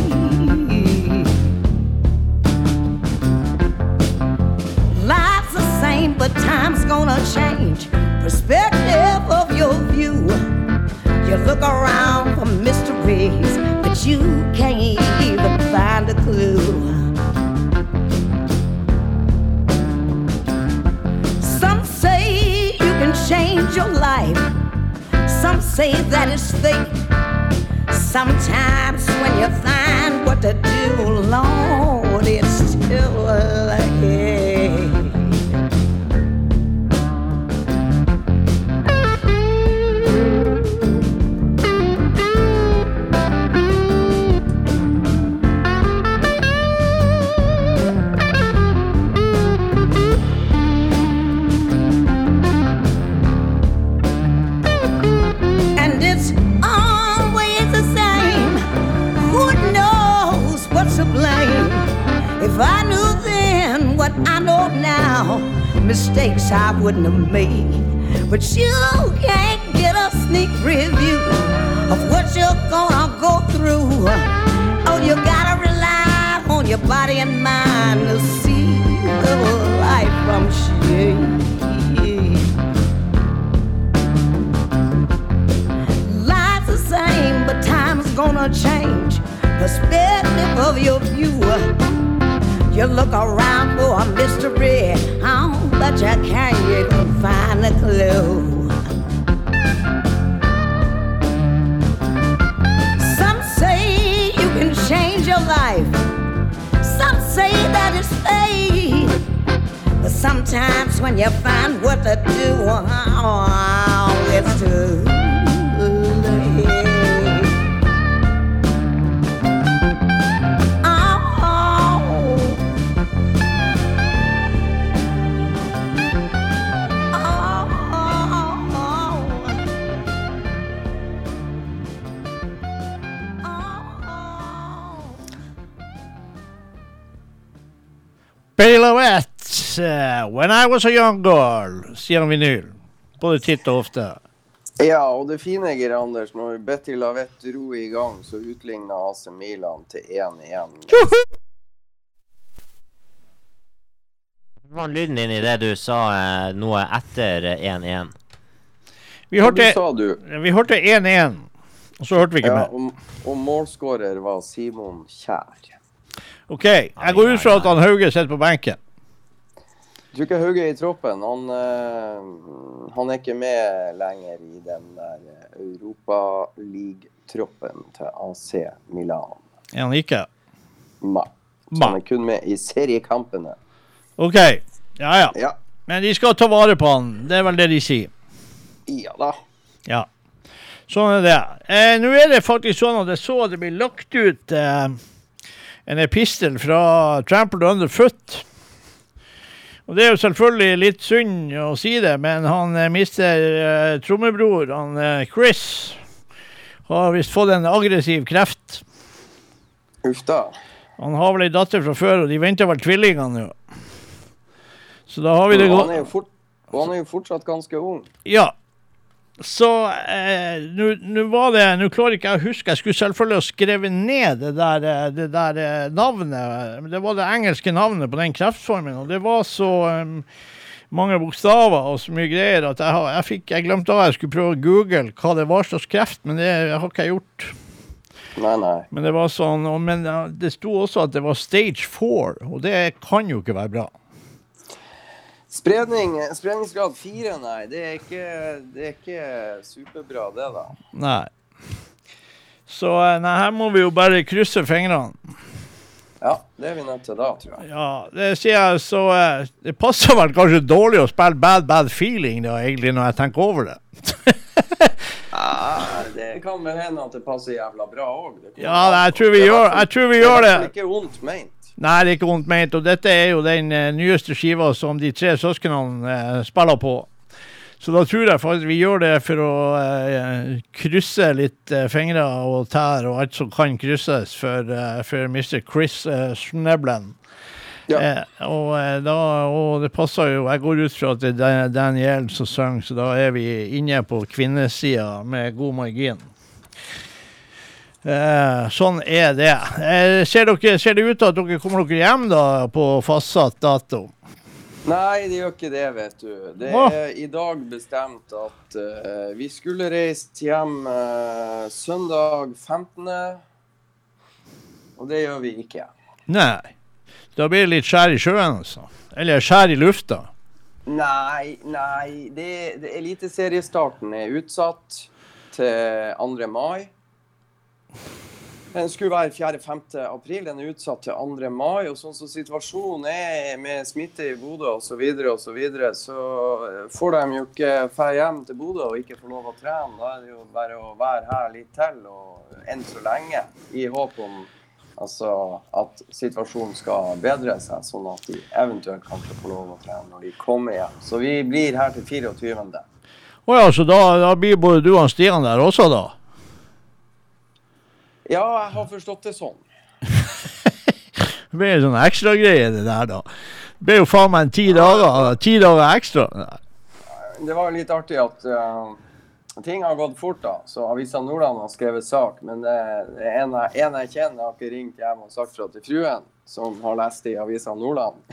Gonna change. Perspective of your view. You look around for mysteries, but you can't even find a clue. Some say you can change your life. Some say that it's fate. Sometimes when you find what to do, Lord, it's too late. I know now, mistakes I wouldn't have made. But you can't get a sneak preview of what you're gonna go through. Oh, you gotta rely on your body and mind to see the light from shade. Life's the same, but time's gonna change. Perspective of your view. You look around for a mystery, oh, but you can't find a clue. Some say you can change your life. Some say that it's fate. But sometimes when you find what to do, oh, it's too Eh, When I Was A Young Girl, sier han vinyl. Både titt og ofte. Ja, og det fine, Geir Anders, når Betty Lavette dro i gang, så utligna AC Milan til 1-1. Hva var lyden din i det du sa eh, noe etter eh, 1-1? Vi hørte vi hørte 1-1, og så hørte vi ikke Ja, mer. og, og målskårer var Simon Kjær. OK, jeg går ut fra at han Hauge sitter på benken. Jeg tror ikke Hauge er i troppen. Han, eh, han er ikke med lenger i den der Europaliga-troppen til AC Milan. Er han ikke? Ma. Ma. han er kun med i seriekampene. OK. Ja ja. Ja. Men de skal ta vare på han. Det er vel det de sier. Ja da. Ja. Sånn er det. Eh, Nå er det faktisk sånn at jeg så det blir lagt ut eh, en epistel fra Trampled Underfoot. Og det er jo selvfølgelig litt synd å si det, men han eh, mister uh, trommebror, han uh, Chris, har visst fått en aggressiv kreft. Uff da. Han har vel ei datter fra før, og de venter vel tvillinger nå. Så da har vi det godt. og han er jo fortsatt ganske ung. Ja. Så eh, nå var det Nå klarer ikke jeg å huske. Jeg skulle selvfølgelig ha skrevet ned det der, eh, det der eh, navnet. Det var det engelske navnet på den kreftformen, og det var så um, mange bokstaver og så mye greier at jeg, jeg, fikk, jeg glemte av jeg skulle prøve å google hva det var slags kreft, men det har ikke jeg gjort. Nei, nei. Men det var sånn, og, men det sto også at det var stage four, og det kan jo ikke være bra. Spredning, spredningsgrad fire, nei. Det er ikke, det er ikke superbra, det, da. Nei. Så eh, nei, her må vi jo bare krysse fingrene. Ja, det er vi nødt til da, tror jeg. Ja, det sier jeg, så eh, Det passer vel kanskje dårlig å spille Bad Bad Feeling, da, egentlig, når jeg tenker over det. Ja, det kan vel hende at det passer jævla bra òg. Ja, jeg tror vi gjør- jeg tror vi gjør det. Det er ikke vondt meint. Nei, det er ikke vondt ment, og dette er jo den eh, nyeste skiva som de tre søsknene eh, spiller på. Så da tror jeg faktisk vi gjør det for å eh, krysse litt eh, fingre og tær og alt som kan krysses for, eh, for Mr. Chris eh, Sneblen. Ja. Eh, og, da, og det passer jo Jeg går ut fra at det er Dan- Daniel som synger, så da er vi inne på kvinnesida med god margin. Eh, sånn er det. Eh, ser, dere, ser det ut til at dere kommer dere hjem da på fastsatt dato? Nei, det gjør ikke det, vet du. Det er i dag bestemt at uh, vi skulle reist hjem uh, søndag 15. Og det gjør vi ikke. Nei. Da blir det litt skjær i sjøen, altså. Eller skjær i lufta. Nei, nei. Det, det Eliteseriestarten er utsatt til 2. mai. Den skulle være 4.-5. april. Den er utsatt til 2. mai. Og sånn som situasjonen er med smitte i Bodø osv., så, videre, og så, videre, så eh, får de jo ikke dra hjem til Bodø og ikke få lov å trene. Da er det jo bare å være her litt til, og enn så lenge, i håp om altså, at situasjonen skal bedre seg, sånn at de eventuelt kan få lov å trene når de kommer hjem. Så vi blir her til 24. Å ja, så da, da blir både du og Stian der også, da? Ja, jeg har forstått det sånn. Det blir en sånn ekstragreie, det der, da. Det blir jo faen meg ti dager, ti dager ekstra. Det var jo litt artig at uh, ting har gått fort, da. Så Avisa Nordland har skrevet sak. Men det, det en, jeg, en jeg kjenner, har ikke ringt hjem og sagt fra til fruen, som har lest i Avisa Nordland.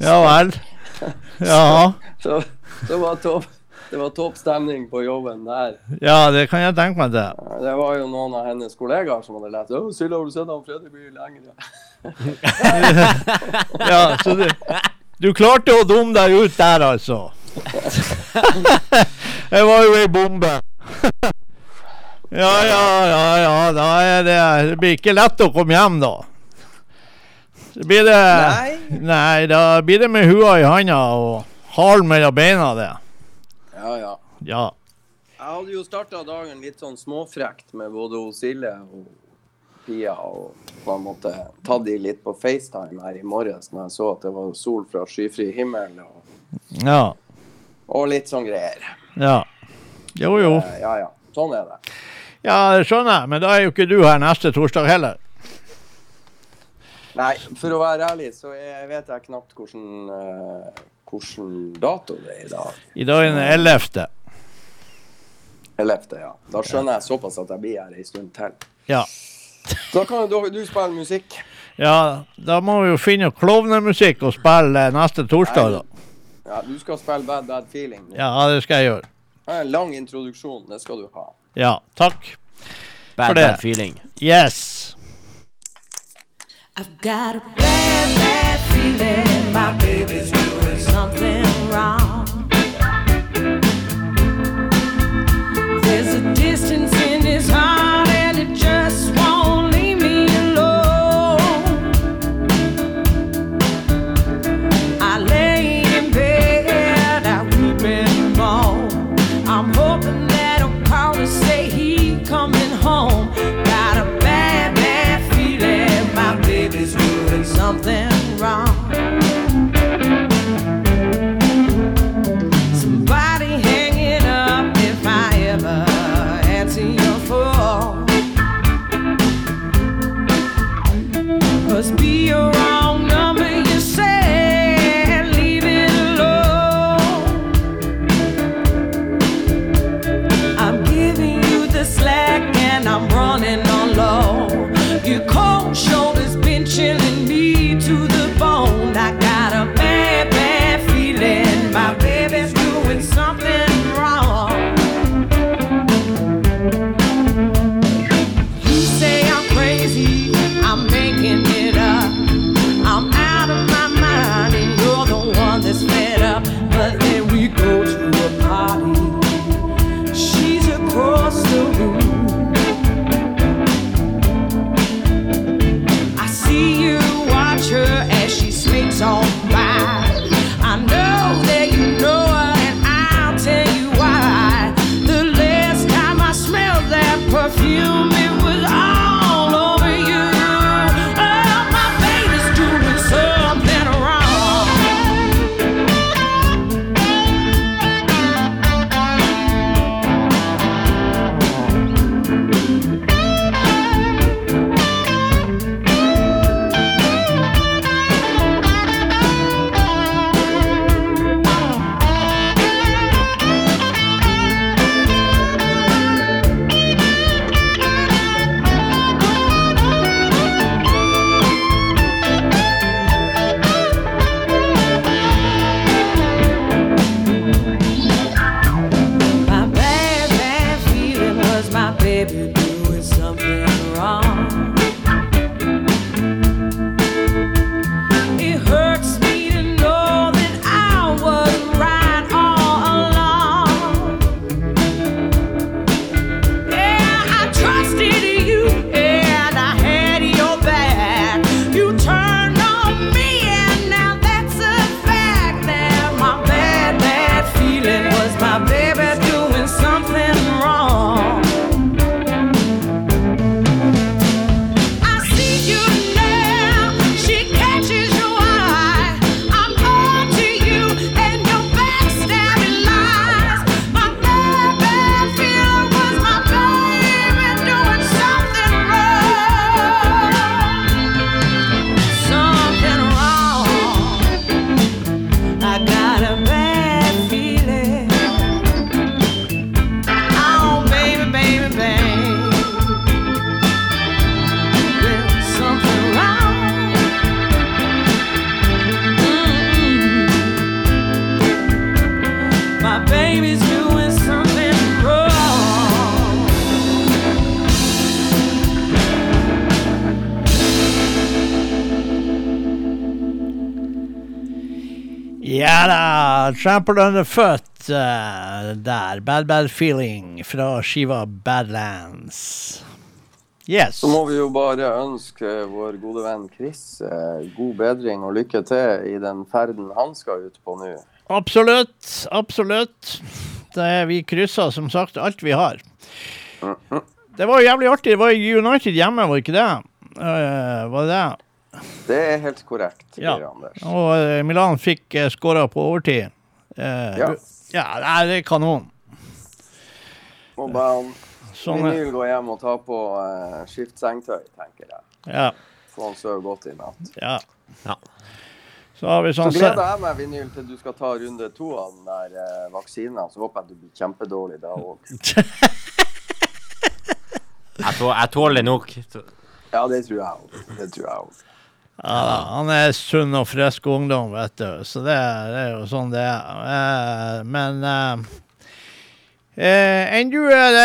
Ja vel. Ja. Så det var topp. Det var topp stemning på jobben der. ja, det kan jeg tenke meg til. Det var jo noen av hennes kollegaer som hadde lest Å, Silje, har du sett han Fredrik blir lenger? Ja, så du, du klarte å dumme deg ut der, altså. Det var jo ei bombe. Ja, ja, ja, ja. Da er det Det blir ikke lett å komme hjem, da. Det blir det Nei. Nei, da blir det med hua i handa og halen mellom beina, det. Ja, ja. Ja. Jeg hadde jo starta dagen litt sånn småfrekt med både Silje og Pia, og på en måte tatt de litt på FaceTime her i morges når jeg så at det var sol fra skyfri himmel og, Ja. og litt sånn greier. Ja. Jo, jo. Eh, Ja, ja. Sånn er det. Ja, det skjønner jeg, men da er jo ikke du her neste torsdag heller. Nei, for å være ærlig så jeg vet jeg knapt hvordan, eh, hvordan dato det er i dag. I dag er den 11. 11., ja. Da skjønner jeg såpass at jeg blir her ei stund til. Ja. Da kan du, du spille musikk. ja, da må vi jo finne klovnemusikk og spille neste torsdag, da. Ja, du skal spille Bad Bad Feeling. Ja, det skal jeg gjøre. Det er En lang introduksjon, det skal du ha. Ja, takk. Bad, For det. bad feeling. Yes. I've got a bad, bad feeling my baby's doing something wrong. There's a distance be Trampled Underfoot uh, der. Bad Bad Feeling fra skiva Badlands. Yes. Så må vi jo bare ønske vår gode venn Chris eh, god bedring og lykke til i den ferden han skal ut på nå. Absolutt. Absolutt. Det er, vi krysser som sagt alt vi har. Det var jo jævlig artig. Det var United hjemme, var ikke det? Uh, var det det? Det er helt korrekt, Ja. Anders. Og eh, Milan fikk uh, skåra på overtid. Eh, Ja. ja, det er kanon. Må bare Sånn, eh, Vinyl gå hjem og ta på uh, skift sengetøy, tenker jeg. ja, Få han sove godt i natt. ja. Ja. Så har vi Så sånn gleder jeg meg, Vinyl, til du skal ta runde to av den der uh, vaksina. Så håper jeg du blir kjempedårlig da òg. Jeg, jeg tåler nok. Ja, det tror jeg òg. Det tror jeg òg. Ja, han er sunn og frisk ungdom, vet du. Så det, det er jo sånn det er. Eh, men eh, eh, du er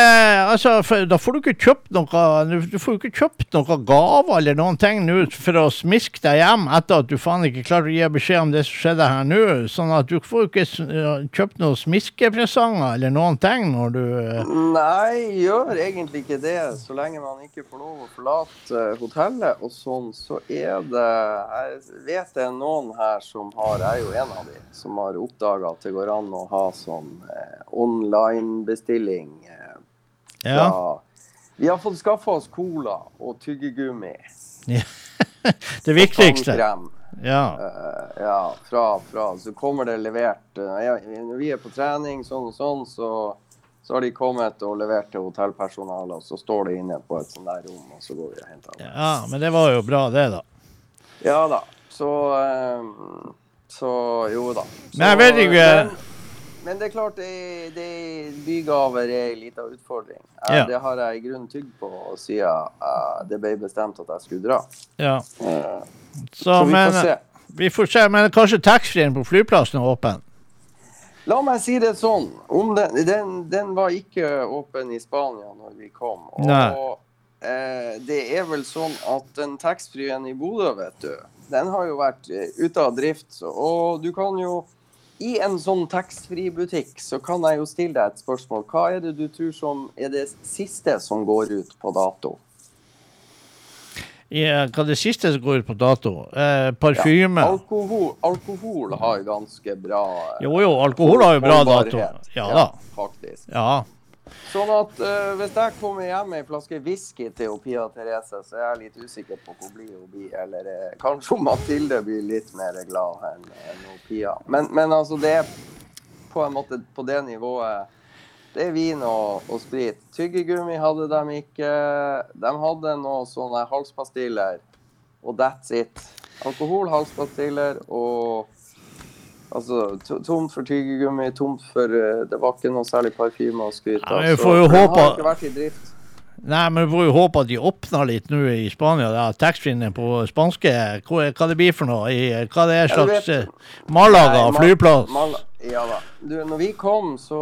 Altså, for, da får du ikke kjøpt noe Du får ikke kjøpt noe gaver eller noen ting nå for å smiske deg hjem etter at du faen ikke klarte å gi beskjed om det som skjedde her nå. Sånn at du får ikke eh, kjøpt noen smiskepresanger eller noen ting når du eh, Nei, gjør egentlig ikke det. Så lenge man ikke får lov å forlate eh, hotellet og sånn, så er det Jeg vet det er noen her som har Jeg er jo en av de som har oppdaga at det går an å ha sånn eh, online-bestilling. Eh, Ja. fra- Vi har fått skaffa oss cola og tyggegummi. Det viktigste. Ja. Uh, ja, fra, fra. Så kommer det levert. eh, når vi er på trening sånn og sånn, så, så har de kommet og levert til hotellpersonalet, og så står det inne på et sånt der rom, og så går vi og henter det. ja, men det var jo bra, det, da. Ja da. Så eh, Så jo da. Så, Men jeg vet ikke Men, det er klart, det, det, bygaver er en liten utfordring. Ja. Det har jeg i grunnen tygd på siden eh, det ble bestemt at jeg skulle dra. Ja. Uh, Så, så vi men, får se. Vi får se, men kanskje taxfree-en på flyplassen er åpen? La meg si det sånn. Om den, den, den var ikke åpen i Spania når vi kom. Og Nei. eh, det er vel sånn at den taxfree-en i Bodø, vet du, den har jo vært ute av drift. Så, og du kan jo I en sånn taxfree-butikk så kan jeg jo stille deg et spørsmål. Hva er det du tror som er det siste som går ut på dato? Eh, hva er det siste som går ut på dato? Eh, parfyme? Alkohol, alkohol har ganske bra eh, Jo jo, alkohol har jo bra dato. Ja, Ja da. Faktisk. Ja. Sånn at uh, hvis jeg kommer hjem med ei flaske whisky til Pia Therese, så er jeg litt usikker på hvor blid hun blir. Eller uh, kanskje Mathilde blir litt mer glad enn enn Pia. Men, men altså, det er på en måte på det nivået. Det er vin og, og sprit. Tyggegummi hadde de ikke. De hadde noe sånne halspastiller, og that's it. Alkohol, halspastiller og Altså tomt for tyggegummi, tomt for eh, Det var ikke noe særlig parfyme å skryte Ja, av. vi så den har ikke vært i drift. Nei, men vi får jo håpe at de åpner litt nå i Spania. da. Taxfree-en på spanske, hva, hva det blir for noe? I, hva det er Ja, slags eh, Malaga Nei, flyplass? Mal- ja da. Du, når vi kom, så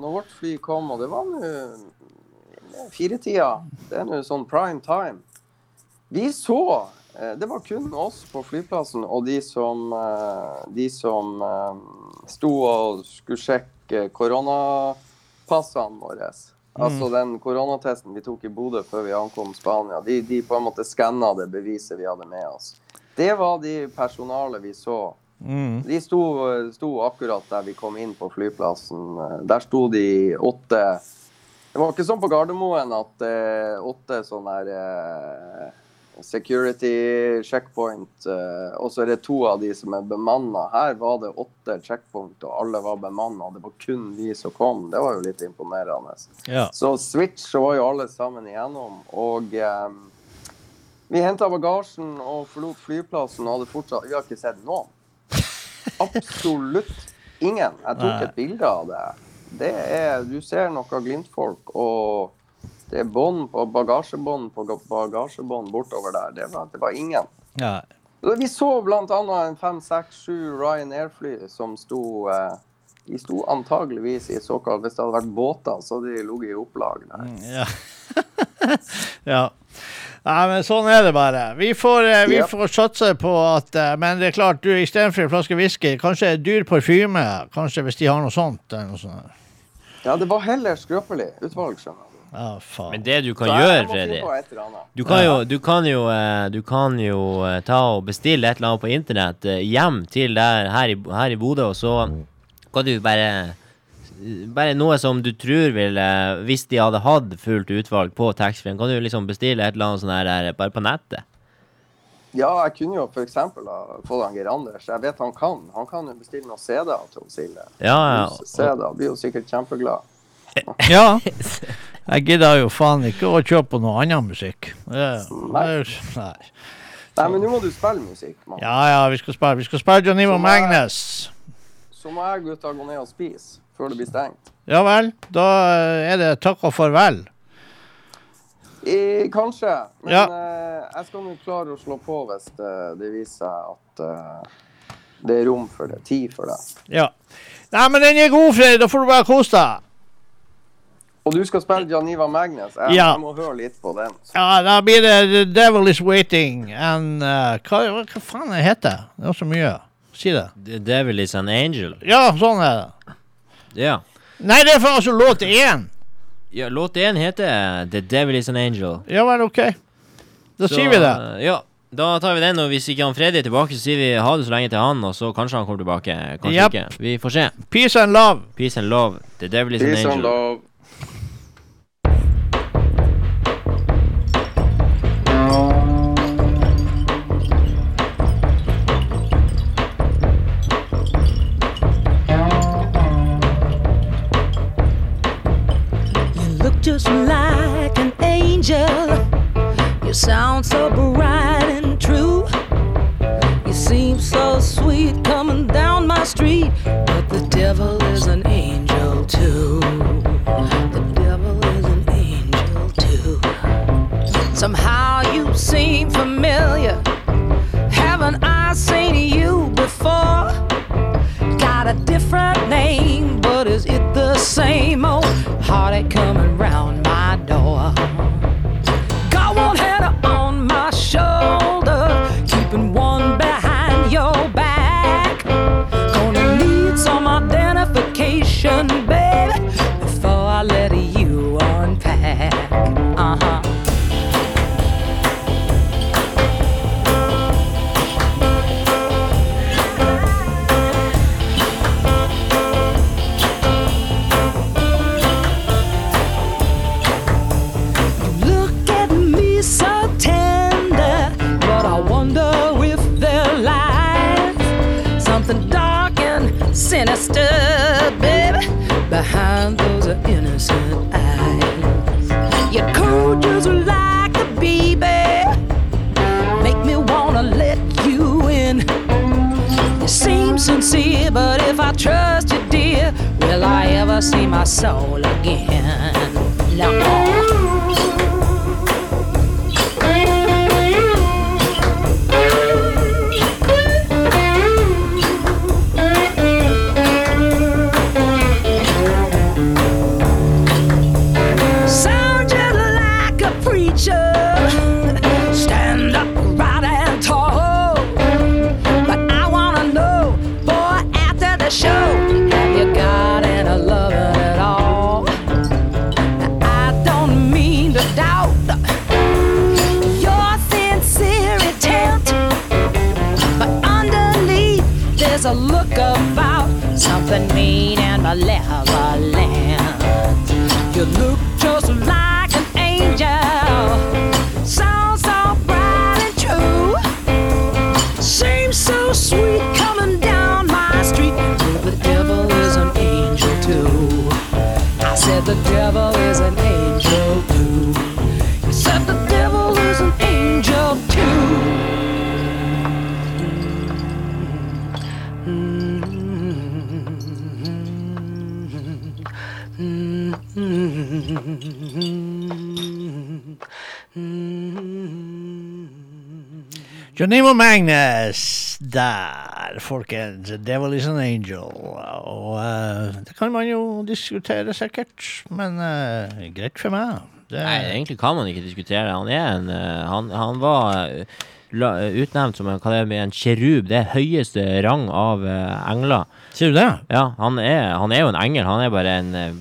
Når vårt fly kom, og det var nå firetida. Det er nå sånn prime time. Vi så eh, Det var kun oss på flyplassen og de som, eh, de som eh, sto og skulle sjekke koronapassene våre. Altså den koronatesten vi tok i Bodø før vi ankom Spania. De, de på en måte skanna det beviset vi hadde med oss. Det var de personalet vi så. Mm. De sto, sto akkurat der vi kom inn på flyplassen. Der sto de åtte Det var ikke sånn på Gardermoen at eh, åtte sånne eh, security checkpoint, eh, og så er det to av de som er bemanna. Her var det åtte checkpoint, og alle var bemanna. Det var kun vi som kom. Det var jo litt imponerende. Ja. Så Switch så var jo alle sammen igjennom. Og eh, vi henta bagasjen og forlot flyplassen og hadde fortsatt Vi har ikke sett noen. Absolutt ingen. Jeg tok et bilde av det. Det er Du ser noe Glimt-folk, og det er bånd på bagasjebånd på bagasjebånd bortover der. Det var, det var ingen. Ja. Vi så bl.a. en fem, seks, sju Ryanair-fly som sto eh, De sto antageligvis i såkalt Hvis det hadde vært båter, så hadde de ligget i opplag der. Ja. ja. Nei, men sånn er det bare. Vi får, eh, vi yep. får satse på at eh, Men det er klart, du istedenfor en flaske whisky, kanskje dyr parfyme. Kanskje hvis de har noe sånt. Noe sånt. Ja, det var heller skrøpelig utvalg, skjønner Ja, faen. Men det du kan gjøre, Freddy. Du kan jo, du kan jo, eh, du kan jo eh, ta og bestille et eller annet på internett eh, hjem til der her i, her i Bodø, og så kan du bare Bare noe som du tror ville Hvis de hadde hatt fullt utvalg på taxfree, kan du liksom bestille et eller annet sånt her her bare på nettet. Ja, jeg kunne jo ha fått han Geir Anders. Jeg vet han kan. Han kan jo bestille noen CD-er til Silje. Ja, ja. CD-er. Blir jo sikkert kjempeglad. Ja. Jeg gidder jo faen ikke å kjøpe noe annen musikk. Det, er nei. Nei, men nå må du spille musikk, Man. Ja ja, vi skal spille, vi skal spille John Ivo Magnus Magnes. Så må jeg gutta gå ned og spise før det blir stengt. Ja vel. Da eh, er det takk og farvel. I, kanskje. Men Ja. uh, jeg skal nå klare å slå på hvis det, det viser seg at uh, det er rom for det. Tid for det. Ja. Nei, men den er god, Fred, Da får du bare kose deg. Og du skal spille Janiva Magnes. Jeg, Ja. jeg må høre litt på den. Ja, da blir det The Devil Is Waiting and uh, hva, hva, faen det heter det? er så mye. Si det. The devil is an angel. Ja, sånn er det. Ja. Nei, det er for altså låt én. ja låt én heter The devil is an angel. Ja vel, OK. Da Så, sier vi det. eh, Ja. Da tar vi den, og hvis ikke han Freddy er tilbake, så sier vi ha det så lenge til han, og så kanskje han kommer tilbake. Kanskje yep. ikke. Vi får se. Peace and love. Peace and love. The devil is an Peace and love. Just like an angel. You sound so bright and true. You seem so sweet coming down my street. But the devil is an angel too. The devil is an angel too. Somehow you seem familiar. Haven't I seen you before? A different name, but is it the same old heartache coming round my door? Those innocent eyes. You're just like a baby. Make me wanna let you in. You seem sincere, but if I trust you, dear, will I ever see my soul again? No. Jonimo Magnus der, folkens. Devil is an angel. Og uh, det kan man jo diskutere sikkert, men uh, greit for meg. Det, Nei, egentlig kan man ikke diskutere. Han er en uh, Han, han var la, utnevnt som en, det en kjerub. Det er høyeste rang av engler. Sier du det? Ja, han er, han er jo en engel. Han er bare en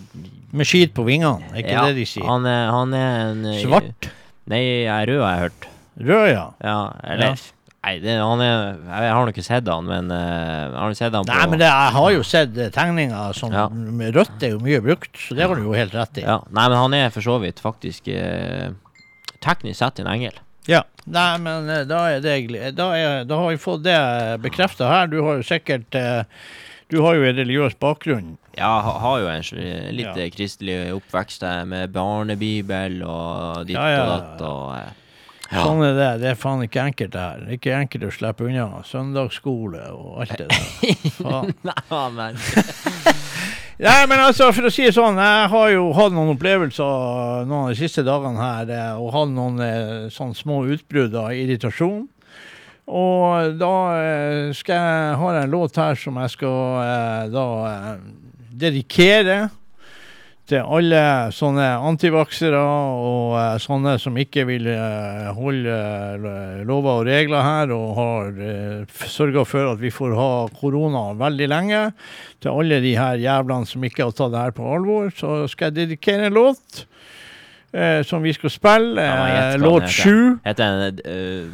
Med skit på vingene, er ikke ja, det de sier? Han er, han er en Svart? Nei, rød, har jeg hørt. Rød, ja. Ja, eller Ja. Nei, det, han er Jeg har nå ikke sett han, men uh, har du sett han på Nei, men det, jeg har jo sett eh, tegninger som Ja. med Rødt er jo mye brukt, så det har du jo helt rett i. ja, Nei, men han er for så vidt faktisk uh, teknisk sett en engel. Ja. Nei, men da er det Da, er, da har vi fått det bekrefta her. Du har jo sikkert Du har jo en religiøs bakgrunn. Ja, ha, har jo en litt Ja. kristelig oppvekst med barnebibel og ditt Ja, ja, og datt og eh, Sånn er det. Det er faen ikke enkelt, det her. Er ikke enkelt å slippe unna. Søndagsskole og alt det der. Faen. Nei, men Nei, men altså, for å si det sånn, jeg har jo hatt noen opplevelser noen av de siste dagene her, eh, og hatt noen sånn små utbrudd av irritasjon. Og da eh, skal jeg, har jeg en låt her som jeg skal da dedikere til alle sånne antivaksere og eh, sånne som ikke vil eh, holde eh, lover og regler her, og har sørga for at vi får ha korona veldig lenge. Til alle de her jævlene som ikke har tatt det her på alvor, så skal jeg dedikere en låt. eh, som vi skal spille. Eh, låt sju. heter den uh,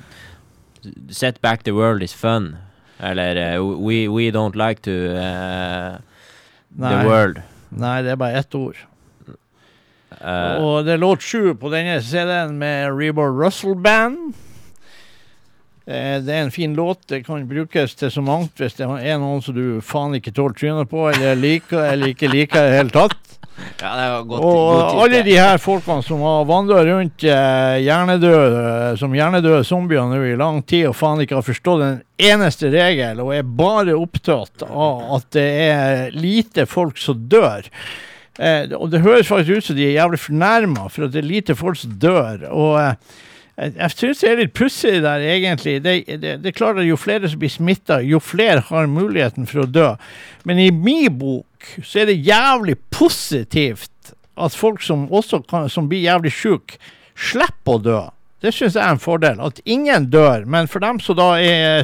Set back the world is fun. Eller uh, we, we don't like to uh, the Nei. world. Nei, det er bare ett ord. Uh, Og det er låt sju på denne CD-en med Rebor Russell Band. Eh, Det er en fin låt. Det kan brukes til så mangt hvis det er noen som du faen ikke tåler trynet på, eller liker, eller ikke liker i det hele tatt. Ja, godt, Og godt alle de her folkene som har vandra rundt eh, hjernedøde, som hjernedøde zombier nå i lang tid og faen ikke har forstått en eneste regel, og er bare opptatt av at det er lite folk som dør. Eh, og det høres faktisk ut som de er jævlig fornærma for at det er lite folk som dør. Og eh, jeg syns det er litt pussig der, egentlig. Det, det, det er klart at Jo flere som blir smitta, jo flere har muligheten for å dø. Men i min bok så er det jævlig positivt at folk som kan, som blir jævlig syke, slipper å dø. Det syns jeg er en fordel. At ingen dør. Men for dem som da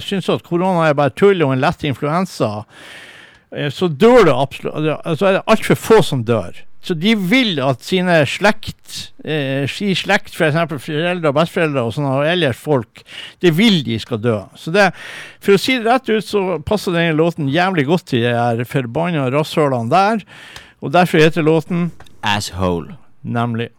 syns at korona er bare tull og en lett influensa, eh, så dør det absolutt Altså er det altfor få som dør. Så de vil at sine slekt, eh, si slekt, f.eks. foreldre og besteforeldre og sånne, og ellers folk, det vil de skal dø. Så det, for å si det rett ut, så passer denne låten jævlig godt til de her forbanna rasshølene der. Og derfor heter låten Asshole. nemlig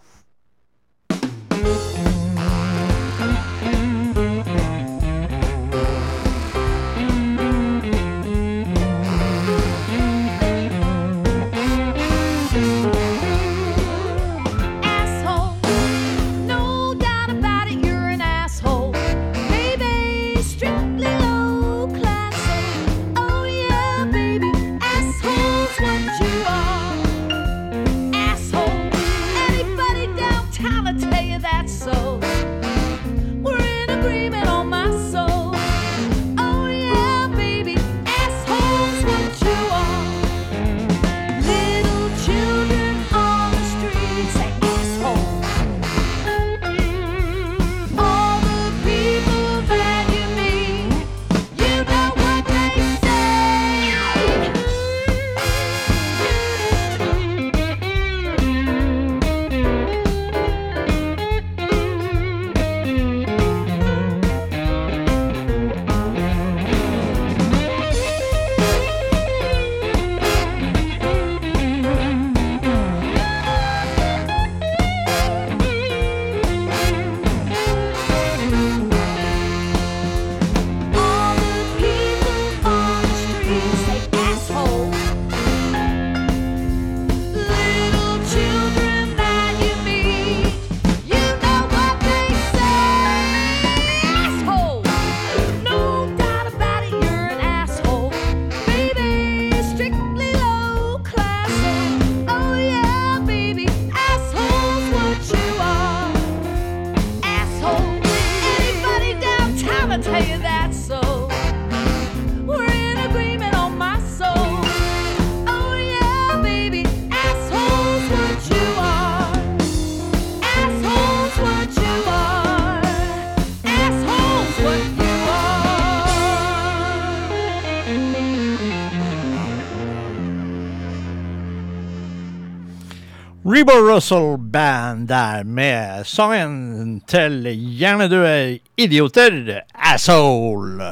Russell Band der med sangen til hjernedøde idioter, Asshole.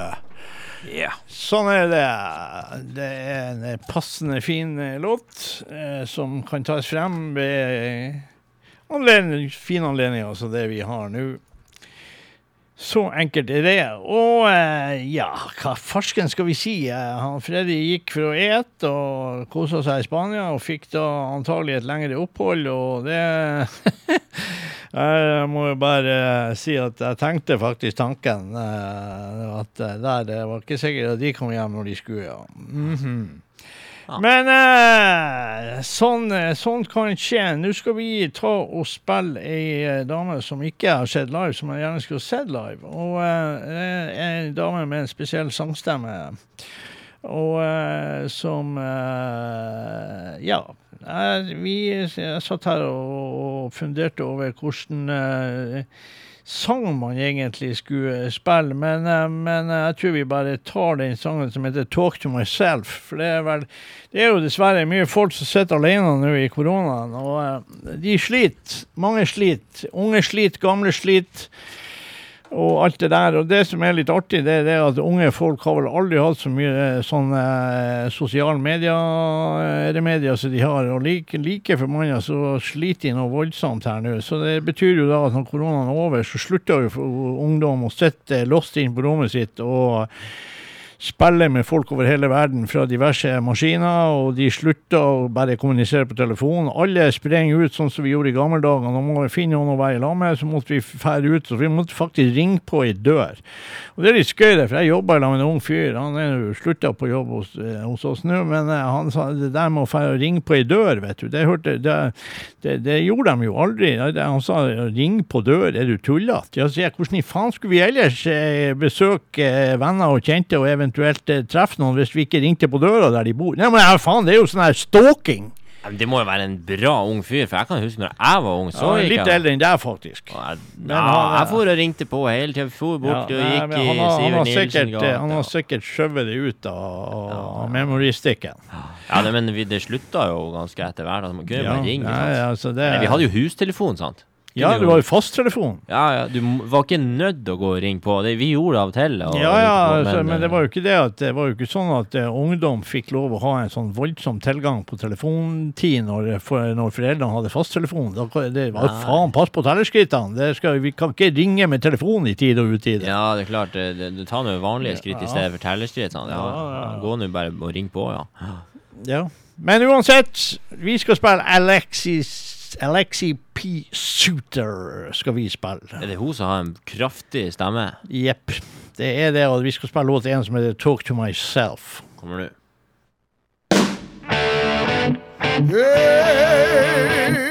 Sånn er det. Det er en passende fin eh, låt eh, som kan tas frem ved anledning, fine anledninger som det vi har nå. Så enkelt er det. Og eh, ja, hva farsken skal vi si? Eh, han Freddy gikk for å ete og kosa seg i Spania, og fikk da antagelig et lengre opphold, og det Jeg må jo bare si at jeg tenkte faktisk tanken. eh, At der det var ikke sikkert at de kom hjem når de skulle, ja. Men eh, sånn, sånn kan skje. Nå skal vi ta og spille ei eh, dame som ikke har sett live, som jeg gjerne skulle sett live. Og eh, en dame med en spesiell sangstemme. Og eh, som eh, Ja. Jeg, vi, jeg satt her og, og funderte over hvordan sang man egentlig skulle spille, men, eh, men jeg tror vi bare tar den sangen som heter 'Talk to Myself'. For det er vel Det er jo dessverre mye folk som sitter alene nå i koronaen, og eh, de sliter. Mange sliter. Unge sliter, gamle sliter. Og alt det der. Og det som er litt artig, det er det at unge folk har vel aldri hatt så mye eh, sånn eh, sosiale medier, eh, som de har. Og like, like mange så sliter de noe voldsomt her nå. Så det betyr jo da at når koronaen er over, så slutter jo ungdom å sitte låst inn på rommet sitt og spille med folk over hele verden fra diverse maskiner, og de slutter å bare kommunisere på telefon. Alle sprenger ut sånn som vi gjorde i gamle dager. Nå må vi finne noen å være i med, så måtte vi fære ut. Så vi måtte faktisk ringe på ei dør. Og det er litt skøy, for jeg jobba med en ung fyr. Han er jo slutta på jobb hos, eh, hos oss nå, men eh, han sa det der med å fære og ringe på ei dør, vet du, det, hørte, det, det, det gjorde de jo aldri. Han sa ring på dør, er du tullete? Ja, sier jeg, hvordan i faen skulle vi ellers eh, besøke venner og kjente og eventuelt eh, treffe noen hvis vi ikke ringte på døra der de bor? Nei, men ja, faen, det er jo sånn her stalking. Det må jo være en bra ung fyr, for jeg kan huske når jeg var ung. Så Ja, litt jeg eldre enn deg, faktisk. Ja, Men han- jeg for og ringte på hele tida. For bort Ja, og gikk i han han Sivert Nielsen sikkert, eh, han har sikkert skjøvet det ut av, av memoristikken. Ja, det, men vi, det slutta jo ganske etter hvert. Altså, man kunne bare ringe. nei, altså det, Nei, vi hadde jo hustelefon, sant? Ja, det du jo- jo fasttelefon. Ja, ja, du var ikke nødt til å gå og ringe på. Det, vi gjorde det av og til. og Ja, ja, på, altså, men det eh, var jo ikke det at det var jo ikke sånn at uh, ungdom fikk lov å ha en sånn voldsom tilgang på telefontid når, for, når foreldrene hadde fasttelefon. Da, det var Nei. faen, pass på tellerskrittene! Vi kan ikke ringe med telefon i tid og utide. Ja, det er klart. Du tar nå vanlige skritt i stedet for tellerskrittene. Ja, ja, ja. Gå nå bare og ring på, ja. Ja. Men uansett, vi skal spille Alexis Alexi P. Suter skal vi spille. Er det hun som har en kraftig stemme? Jepp. Det er det, og vi skal spille låt én som heter 'Talk to Myself'. Kommer du? Come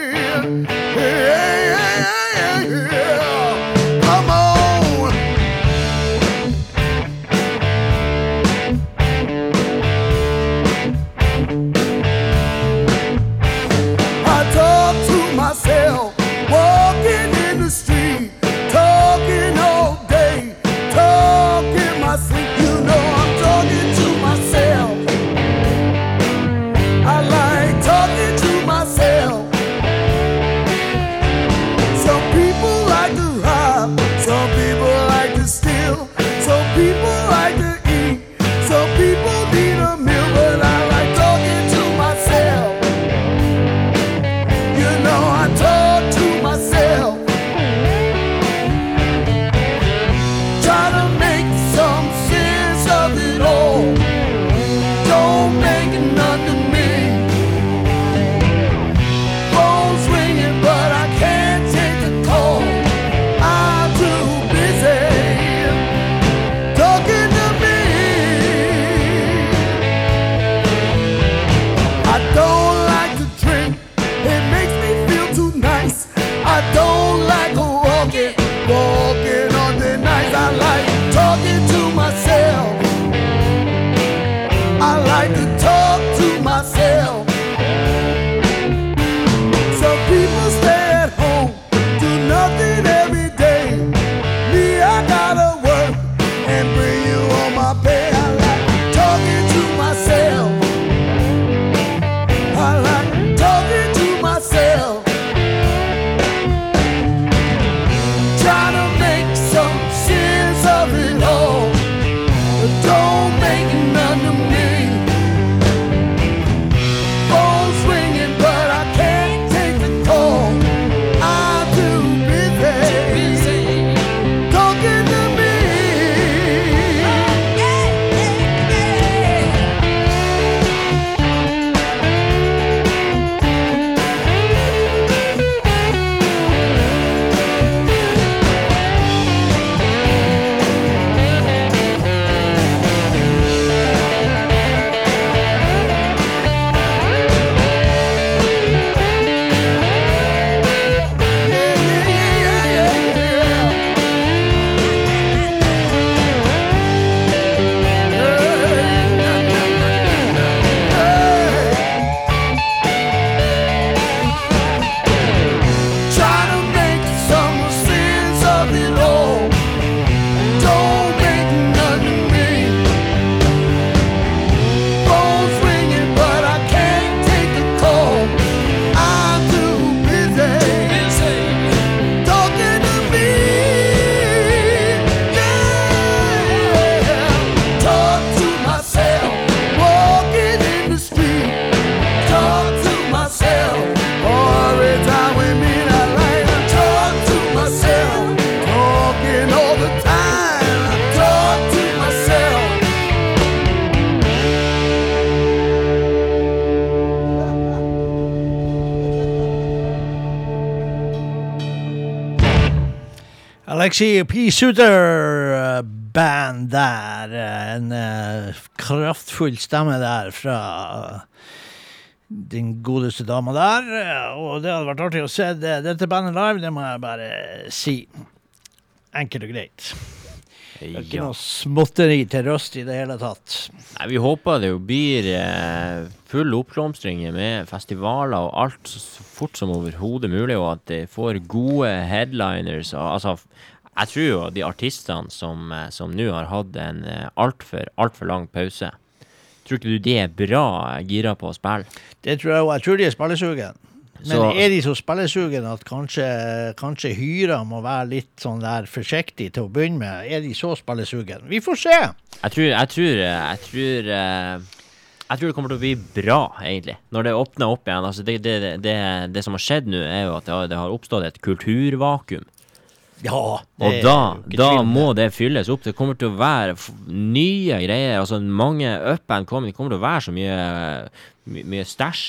P. Suter-band der. En eh, kraftfull stemme der fra den godeste dama der. Og det hadde vært artig å se det, dette bandet live, det må jeg bare si. Enkelt og greit. Det er ikke noe småtteri til røst i det hele tatt. Nei, vi håper det jo blir eh, full oppblomstring med festivaler og alt så fort som overhodet mulig, og at de får gode headliners. Og, altså, jeg tror jo de artistene som, eh, som nå har hatt en eh, altfor alt for lang pause Tror ikke du de er bra eh, gira på å spille? Det tror jeg òg. Jeg tror de er spillesugen. Men Så- er de så spillesugen at kanskje, kanskje hyra må være litt sånn der forsiktig til å begynne med? Er de så spillesugen? Vi får se! Jeg tror Jeg tror, eh, jeg tror eh, jeg tror det kommer til å bli bra, egentlig, når det åpner opp igjen. Altså, det, det, det, det, som har skjedd nå, er jo at det har, har oppstått et kulturvakuum. Ja. Og da, da må det fylles opp. Det kommer til å være nye greier. Altså Mange up and coming. Det kommer til å være så mye, my, mye stæsj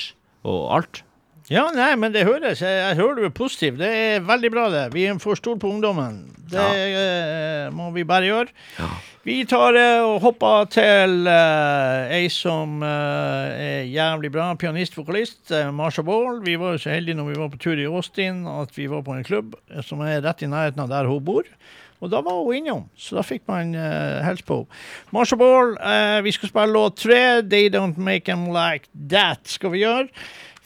og alt. Ja, nei, men det høres. Jeg, jeg hører du er positiv. Det er veldig bra, det. Vi er for store på ungdommen. Det eh, må vi bare gjøre. Vi tar eh, og hopper til eh, ei som eh, er jævlig bra. Pianist, vokalist. Uh, Marsha Ball. Vi var jo så heldige når vi var på tur i Austin at vi var på en klubb eh, som er rett i nærheten av der hun bor. Og da var hun innom, så da fikk man uh, hilse på henne. Marsha Ball, eh, vi skal spille låt tre. They Don't Make Them Like That skal vi gjøre.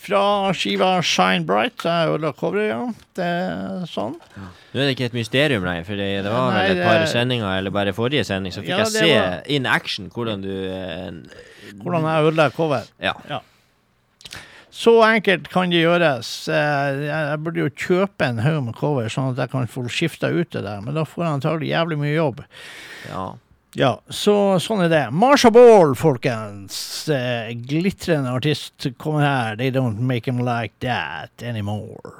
Fra skiva Shine Bright. Jeg ødela coveret, ja. Det er sånn. Nå er det ikke et mysterium lenger, for det, det var Nei, vel et par sendinger, eller bare forrige sending, så fikk Ja, jeg se var- in action hvordan du eh, Hvordan jeg ødela cover. Ja. Så enkelt kan det gjøres. Eh, jeg burde jo kjøpe en haug med cover, sånn at jeg kan få skifta ut det der, men da får jeg antagelig jævlig mye jobb. ja. Ja, så sånn er det. Marsha Ball, folkens. Eh, glitrende artist kommer her. They don't make him like that anymore.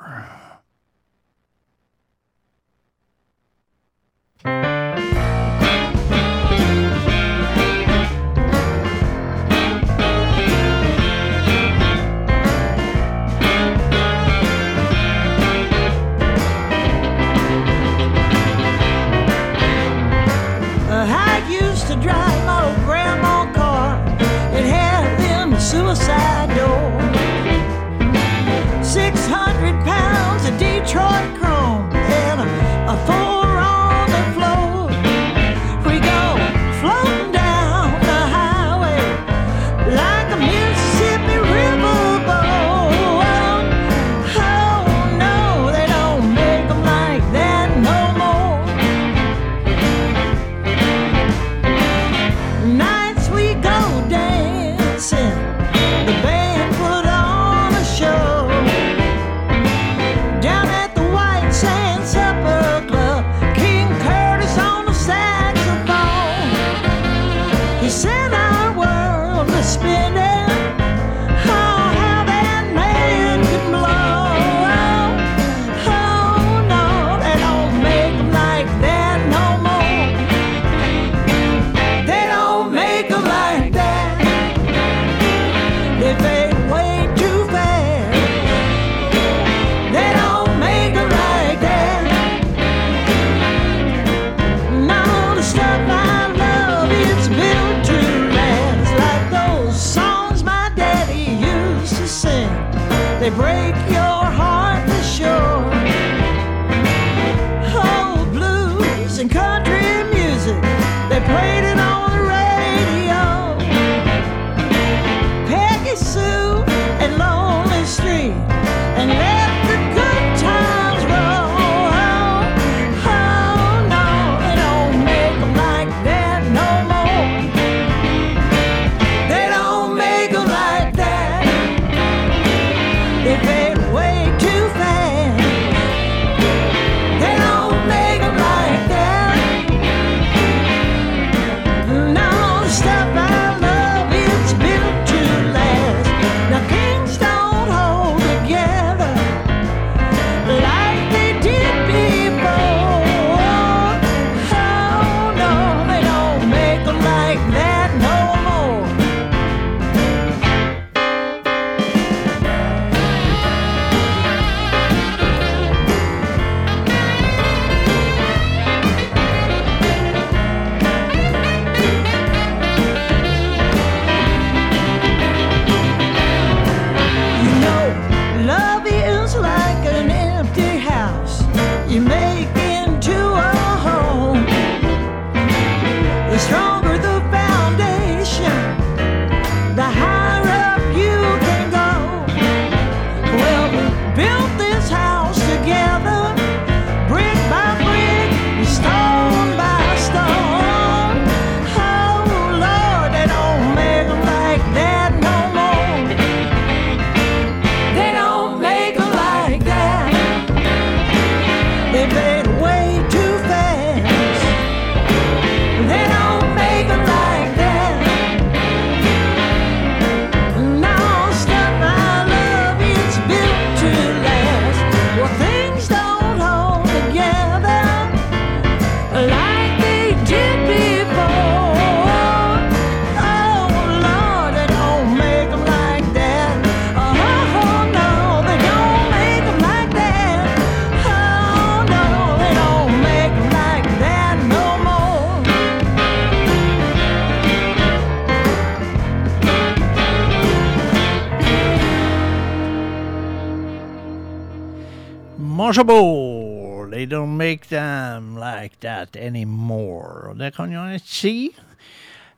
Marshable, they don't make them like that anymore. Og det kan jo jeg si.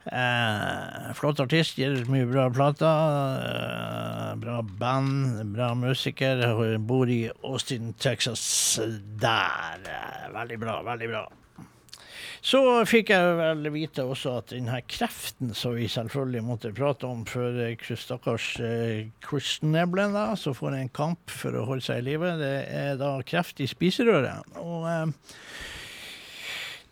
Eh, flott artist, gir ut mye bra plater. Eh, bra band, bra musiker. Hun bor i Austin, Texas. Der. Veldig bra, veldig bra. Så fikk jeg vel vite også at denne kreften som vi selvfølgelig måtte prate om for eh, stakkars eh, Chris Neblen, da, som får en kamp for å holde seg i live, det er da kreft i spiserøret. Og eh,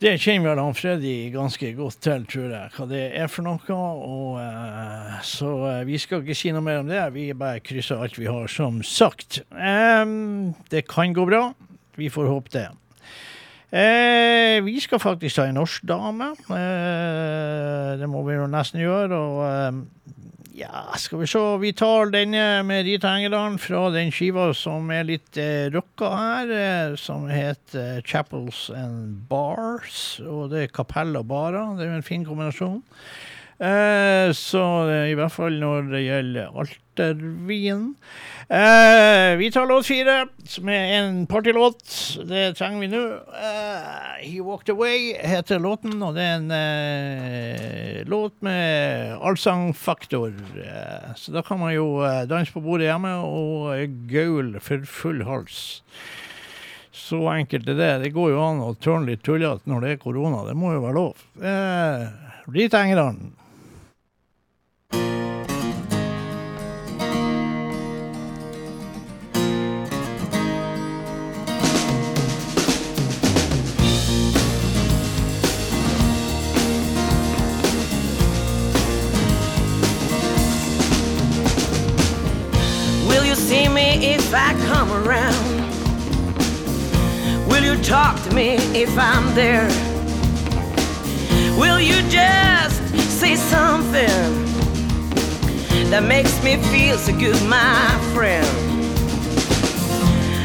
det kjenner vel han Freddy ganske godt til, tror jeg, hva det er for noe. Og, eh, så eh, vi skal ikke si noe mer om det. Vi bare krysser alt vi har, som sagt. Em, det kan gå bra. Vi får håpe det. Eh, vi skal faktisk ta en norsk dame. Eh, det må vi jo nesten gjøre. Og eh, ja, skal vi se. Vi tar denne med Rita Engerdalen fra den skiva som er litt eh, rocka her, eh, som heter Chapels and Bars. Og det er kapell og barer. Det er jo en fin kombinasjon. Eh, så eh, i hvert fall når det gjelder altervin. Eh, vi tar låt fire, som er en partylåt. Det trenger vi nå. Eh, He Walked Away heter låten, og det er en eh, låt med allsangfaktor. Eh, så da kan man jo danse på bordet hjemme og gaule for full hals. Så enkelt er det. Det går jo an å tørne litt tullete når det er korona. Det må jo være lov. Eh, Rita Engerdalen. If I come around? Will you talk to me if I'm there? Will you just say something that makes me feel so good, my friend?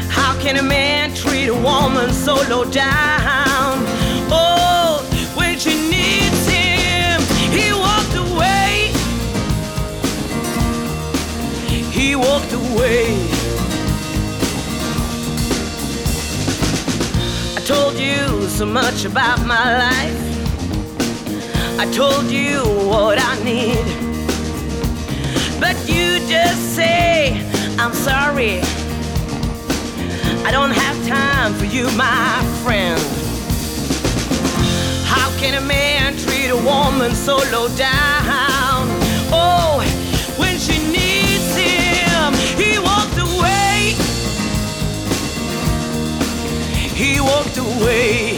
How can a man treat a woman so low down? Oh, when she needs him, he walked away. He walked away. I told you so much about my life. I told you what I need. But you just say, I'm sorry. I don't have time for you, my friend. How can a man treat a woman so low down? Oh, He walked away.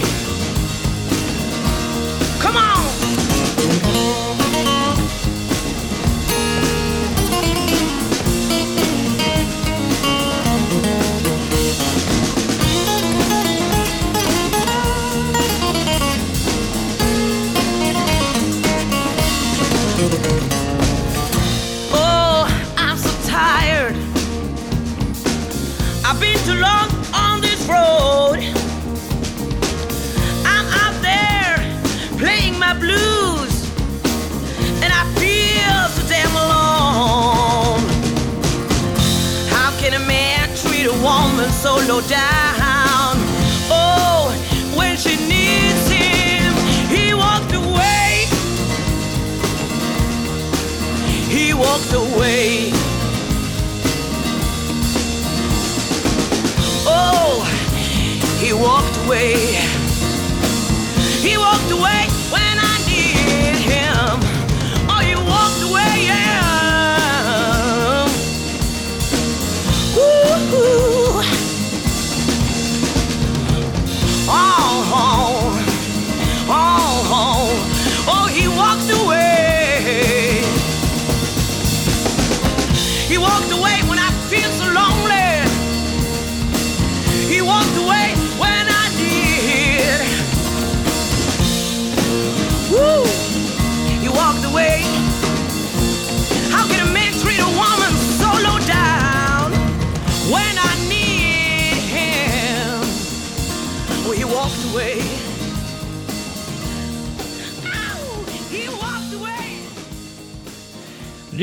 Come on. Oh, I'm so tired. I've been too long low down? Oh, when she needs him, he walked away. He walked away. Oh, he walked away. He walked away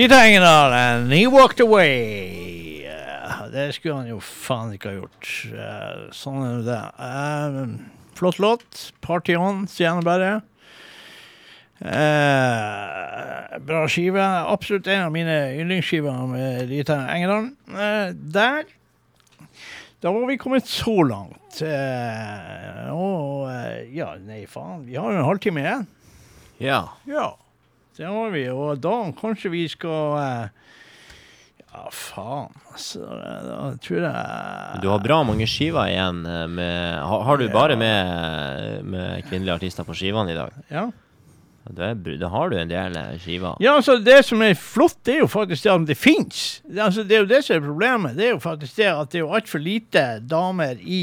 Rita Engerdal and He Walked Away. Det skulle han jo faen ikke ha gjort. Sånn er det. Eh, flott låt. Party on, sier nå bare. Eh, bra skive. Absolutt en av mine yndlingsskiver med Rita Engerdal. Eh, der Da var vi kommet så langt. Eh, og ja, nei faen. Vi har jo en halvtime igjen. Ja. Ja, det har vi. Og da kanskje vi skal eh, Ja, faen, altså. Da tror jeg Du har bra mange skiver igjen. eh, Med, har, har du bare med, med kvinnelige artister på skivene i dag? Ja. Da, har du en del eh, skiver. ja, altså, det som er flott, det er jo faktisk det at det fins. Altså, det er jo det som er problemet. Det er jo faktisk det at det er altfor lite damer i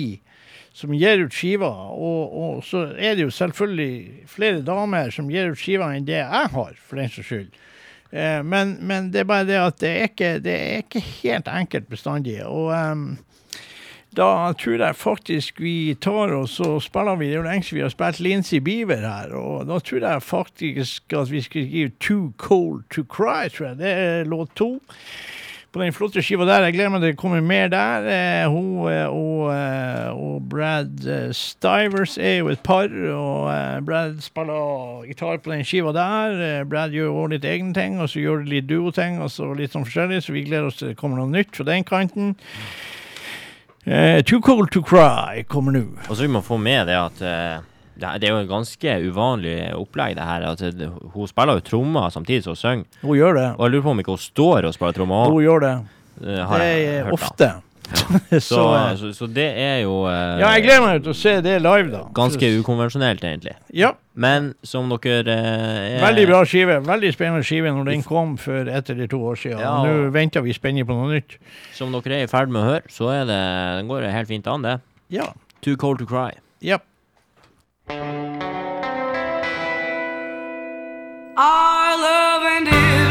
som gir ut skiver. Og, og så er det jo selvfølgelig flere damer som gir ut skiver enn det jeg har, for den saks skyld. Eh, men, men det er bare det at det er ikke, det er ikke helt enkelt bestandig. Og um, da tror jeg faktisk vi tar og spiller vi Det er jo lenge siden vi har spilt Lincy Beaver her, og da tror jeg faktisk at vi skal gi Too Cold To Cry, tror jeg. Det er låt to. På den flotte skiva der. Jeg gleder meg til det kommer mer der. Eh, hun eh, og, eh, og Brad Stivers er jo et par, og Brad spiller gitar på den skiva der. Brad gjør også litt egne ting, og så gjør de litt duoting, og så litt sånn forskjellig, så vi gleder oss til det kommer noe nytt fra den kanten. Eh, Too Cold To Cry kommer nå. Og så vil man få med det at eh, det, er- det jo et ganske uvanlig opplegg, det her. At hun spiller jo trommer samtidig som hun synger. Hun gjør det. Og jeg lurer på om ikke hun står og spiller trommer Hun gjør det. har Det jeg hørt. da. ofte. Så, så, eh, så, så det er jo eh, ja, jeg gleder meg til å se det live, da. ganske ukonvensjonelt, egentlig. Ja. Men som dere eh, Veldig bra skive. Veldig spennende skive når den kom for ett eller to år siden. Ja, Nå venter vi spennende på noe nytt. Som dere er i ferd med å høre, så er det, den går det helt fint an, det. Ja. Too cold to cry. ja. Our love ended.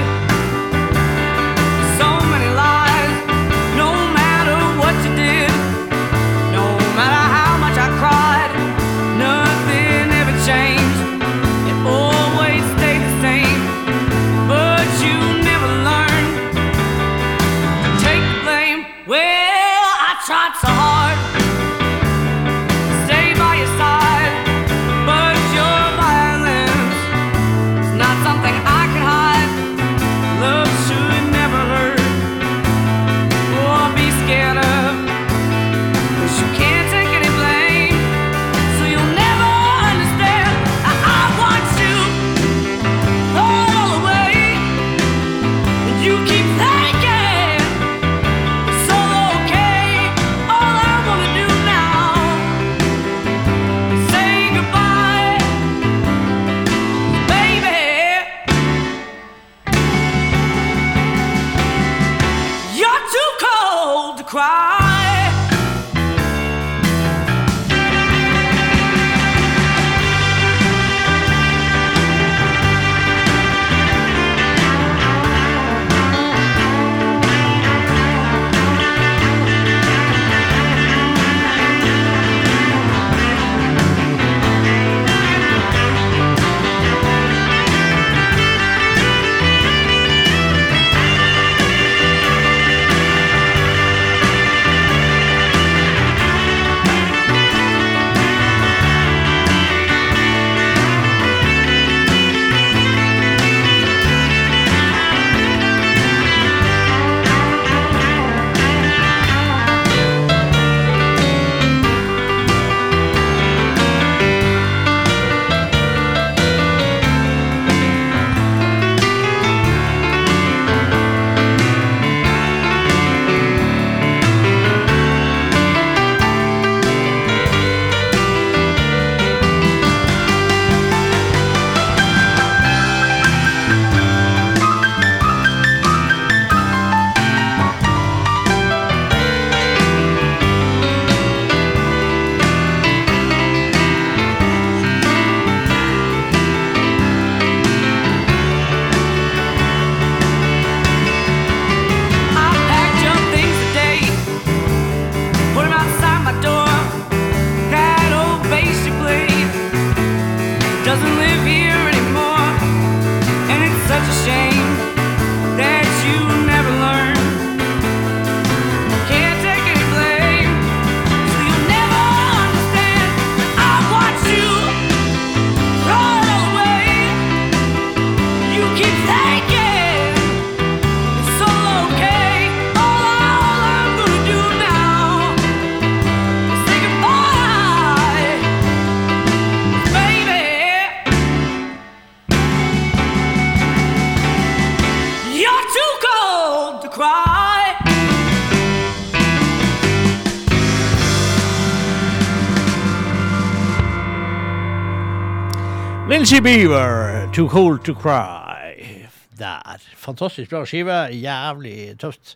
Lincy Beaver, Too Cold To Cry. Der. Fantastisk bra skive. Jævlig tøft.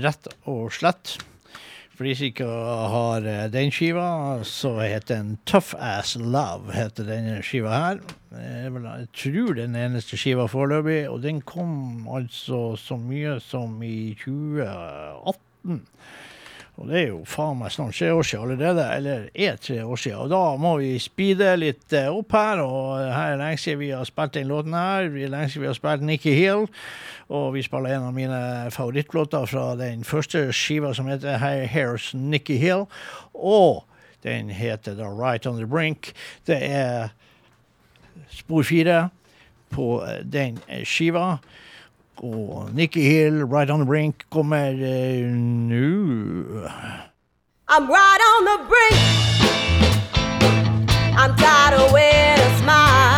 Rett og slett. For de som ikke har eh, den skiva, så heter den Tough As Love. heter denne skiva her. Er vel- Jeg tror den eneste skiva foreløpig, og den kom altså så mye som i 2018. Og det er jo faen meg snart tre år siden allerede, eller er tre år siden. Og da må vi speede litt eh, opp her, og her er lenge siden vi har spilt den låten her. Vi er lenge siden vi har spilt Nikki Hill, og vi spiller en av mine favorittlåter fra den første skiva som heter Here's Nikki Hill, og den heter da Right On The Brink. Det er spor fire på eh, den eh, skiva. Og Nikki Hill, Right On The Brink, kommer eh, nå. I'm right on the brink. I'm tired of wearing a smile.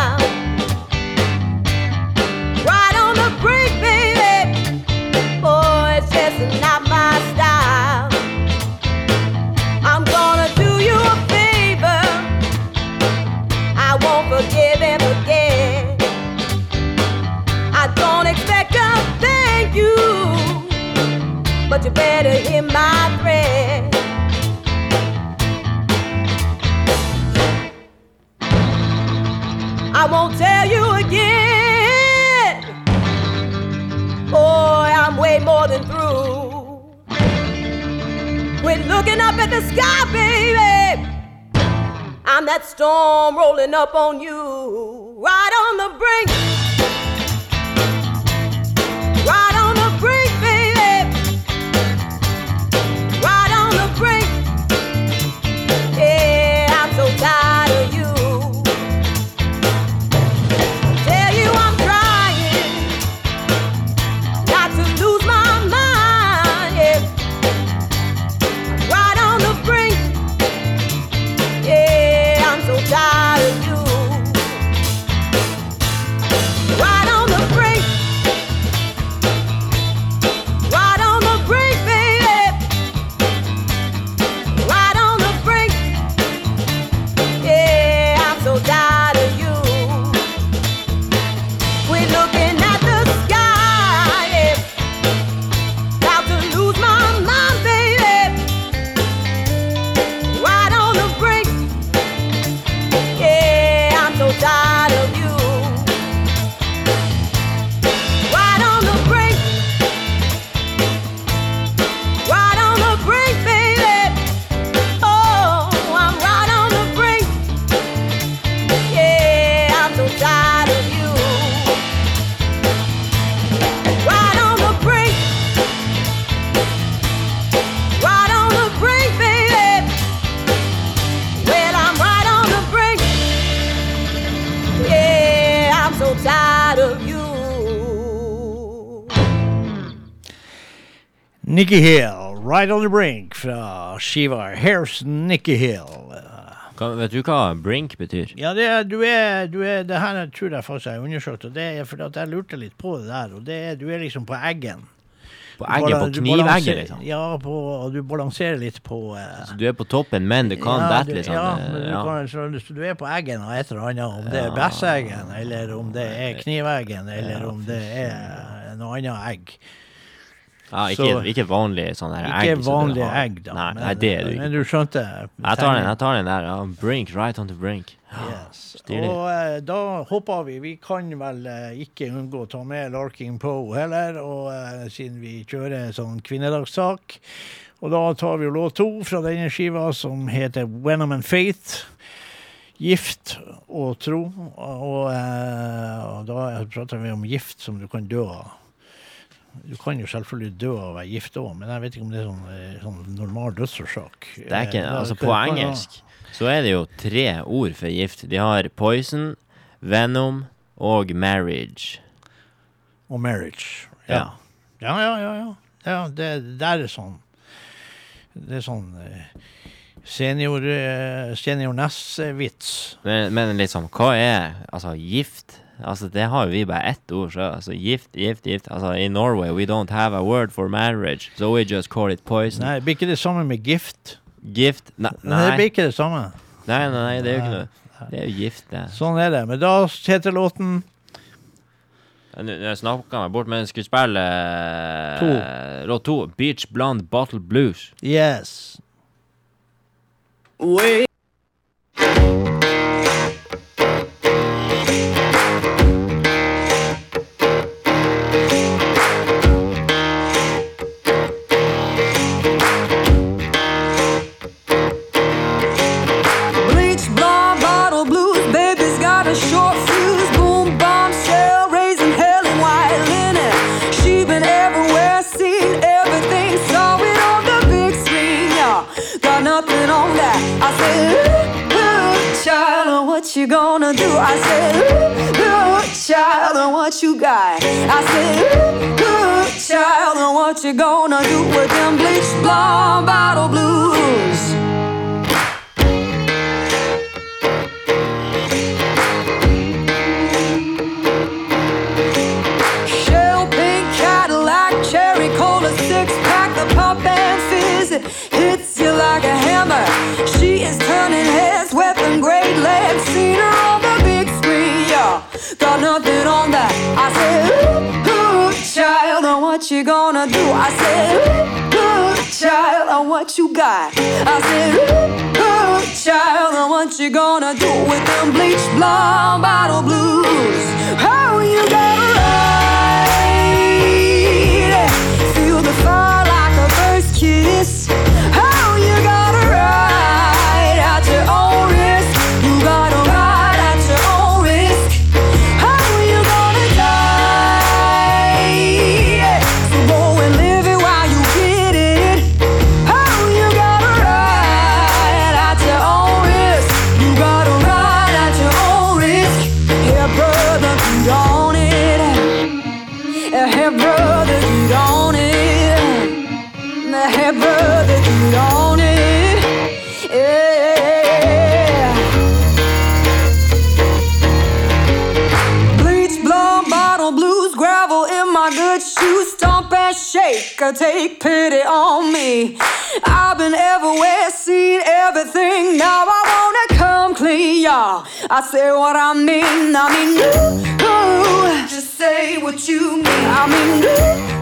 But you better hear my threat. I won't tell you again. Boy, I'm way more than through. Quit looking up at the sky, baby. I'm that storm rolling up on you, right on the brink. Right on Nikki Hill, Right On The Brink fra skiva Here's Nikki Hill. Hva, vet du hva brink betyr? Ja, det, er, du er, du er, det her tror jeg faktisk jeg har undersøkt, og det er fordi at jeg lurte litt på det der. og det er, Du er liksom på eggen. På egget, på knivegget, liksom? Ja, på, og du balanserer litt på eh, Så du er på toppen, men det kan ja, dette, liksom? Ja, men du, ja. kan, så, du er på eggen av et eller annet, om det er besseggen, bæsjeggen, eller om det er kniveggen, eller om det er noe annet egg. Ja, ikke, Så- ikke vanlig sånn Ikke egg. Ikke vanlige egg, da. Nei, men, nei, det er du Men du skjønte? Jeg tar den, jeg tar den der. Ja. Brink, right on the brink. Yes. Stilig. Og eh, da hopper vi. Vi kan vel eh, ikke unngå å ta med Larking Poe heller, og, eh, siden vi kjører sånn kvinnedagssak. Og da tar vi jo låt to fra denne skiva, som heter Venom and Faith. Gift og tro. Og, eh, og da prater vi om gift som du kan dø av. Du kan jo selvfølgelig dø av å være gift òg, men jeg vet ikke om det er sånn, eh, sånn normal dødsårsak. Det er ikke, Eh, altså På engelsk så er det jo tre ord for gift. De har poison, venom og marriage. Og marriage. Ja. Ja, ja, ja. ja. ja det, der er sånn Det er sånn eh, senior, senior Ness-vits. Men, men liksom, hva er altså gift? Altså, det har jo vi bare ett ord, så altså, gift, gift, gift. Altså, I Norway we don't have a word for marriage, so we just call it poison. Nei, det blir ikke det samme med gift. Gift? Nei, Nei, det blir ikke det samme. nei, nei, det er jo ikke noe. Det er jo gift, det. Sånn er det. Men da heter låten Nå nå snakka jeg meg bort, men jeg skulle spille eh, To. låt to. Beach Blonde Bottle Blues. Yes. Wait. What you got? I said, ooh, ooh, child, and what you gonna do with them bleach blonde bottle blues? Got nothing on that. I said, ooh, ooh, child, uh, what you gonna do? I said, ooh, ooh, child, uh, what you got? I said, ooh, ooh, child, uh, what you gonna do with them bleach blonde bottle blues? How you gonna take pity on me. I've been everywhere, seen everything. Now I wanna come clean, y'all. I say what I mean. I mean, ooh, just say what you mean. I mean,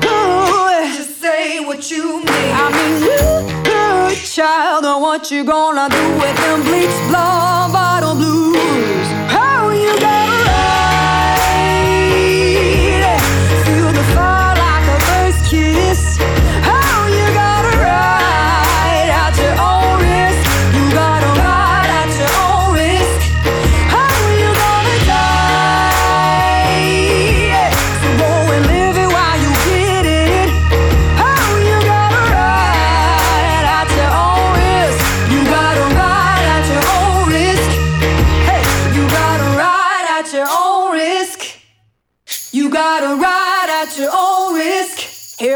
ooh, just say what you mean. I mean, ooh, child, what you gonna do with them bleach blonde bottle blues?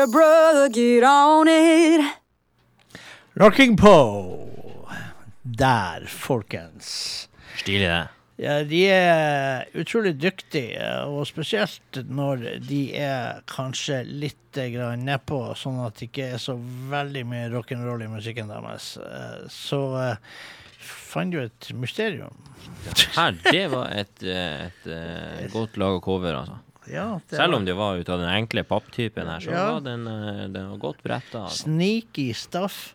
Here, brother, get on it. Rocking Poe. Der, folkens. Stilig, det. Ja, de er utrolig dyktige, og spesielt når de er kanskje litt grann nedpå, sånn at det ikke er så veldig mye rock'n'roll i musikken deres. Eh, Så eh, fant du et mysterium. Her, det var et, et, et, eh, godt laga cover, altså. Ja, Selv om det var ut av den enkle papptypen her, så Ja. var den, eh, den var godt bretta. Altså. sneaky stuff.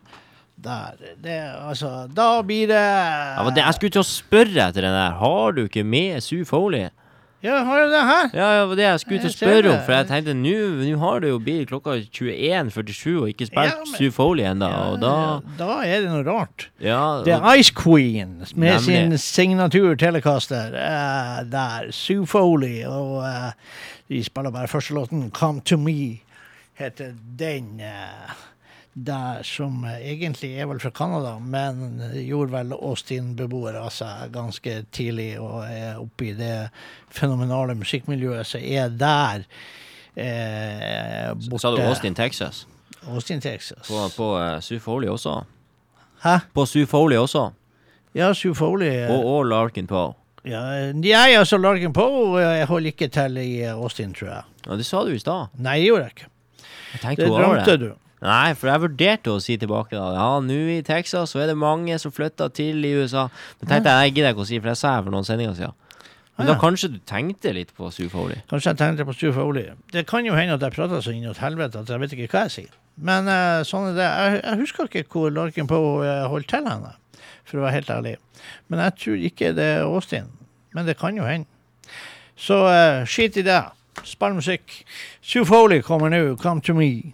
Der. Det, altså, da blir det Ja, det, jeg skulle til å spørre etter den der. Har du ikke med Sue Foley? Ja, har du det her? Ja, ja, det jeg skulle til å spørre om, for jeg tenkte nå har det jo bil klokka 21.47 og ikke spilt Ja, Sue Foley ennå, og da Da er det noe rart. Ja, The Ice Queen med Nemlig. sin signatur Telecaster uh, der. Sue Foley. Og uh, de spiller bare første låten, 'Come To Me', heter den. eh, der som egentlig er vel fra Canada, men gjorde vel Austin-beboere av seg ganske tidlig og er oppe i det fenomenale musikkmiljøet som er der. Eh, borte. Sa du Austin, Texas? Austin, Texas. På, på uh, Sue Foley også? Hæ? På Sue Foley også? Ja, Sue Foley. eh, Og, og Larkin Poe? Ja, jeg altså Larkin Poe jeg holder ikke til i Austin, tror jeg. Ja, det sa du i stad. Nei, det gjorde jeg ikke. Det drømte det. du. Nei, for jeg vurderte å si tilbake da. Ja, nå i Texas så er det mange som flytter til i USA. Men tenkte jeg, jeg gidder ikke å si, for det sa jeg for noen sendinger siden. Men Ah, da kanskje du tenkte litt på Sue Foley? Kanskje jeg tenkte på Stu Foley. Det kan jo hende at jeg prater så inn i helvete at jeg vet ikke hva jeg sier. Men uh, sånn er det. Jeg, jeg husker ikke hvor Larkin Poe uh, holdt til henne, for å være helt ærlig. Men jeg tror ikke det er Austin. Men det kan jo hende. Så uh, skit i det. Spill musikk. Sue Foley kommer nå. Come to me.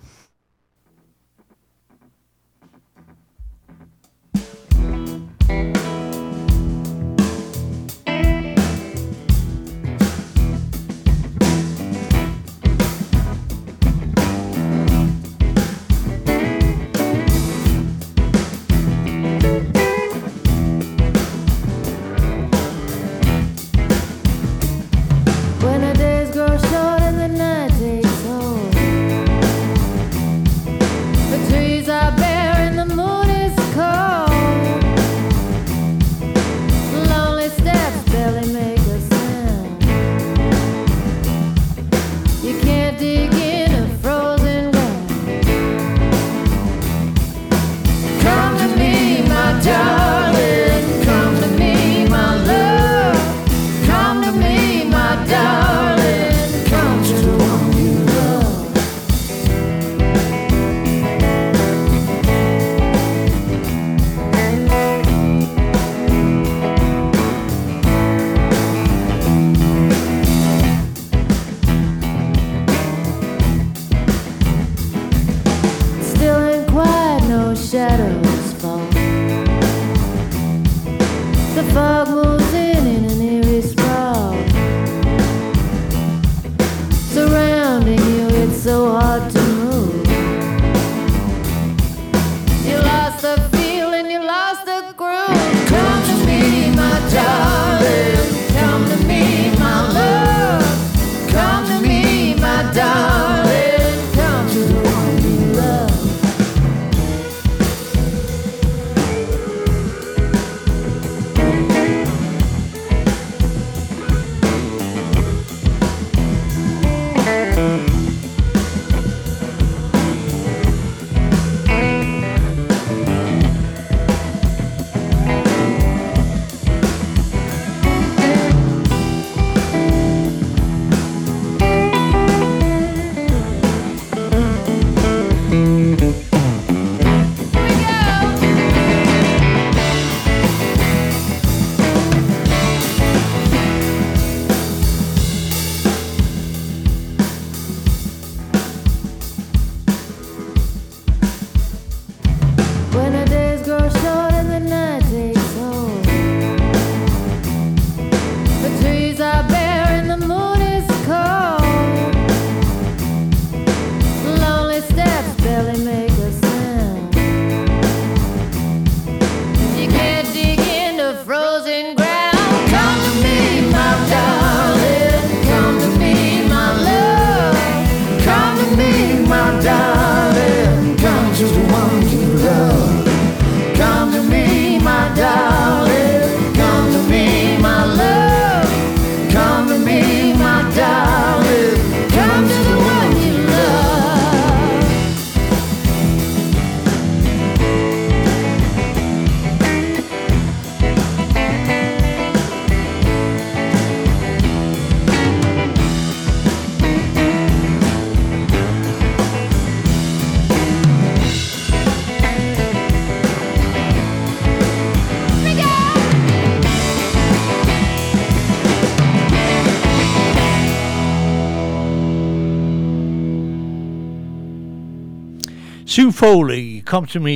Foley, Come to Me,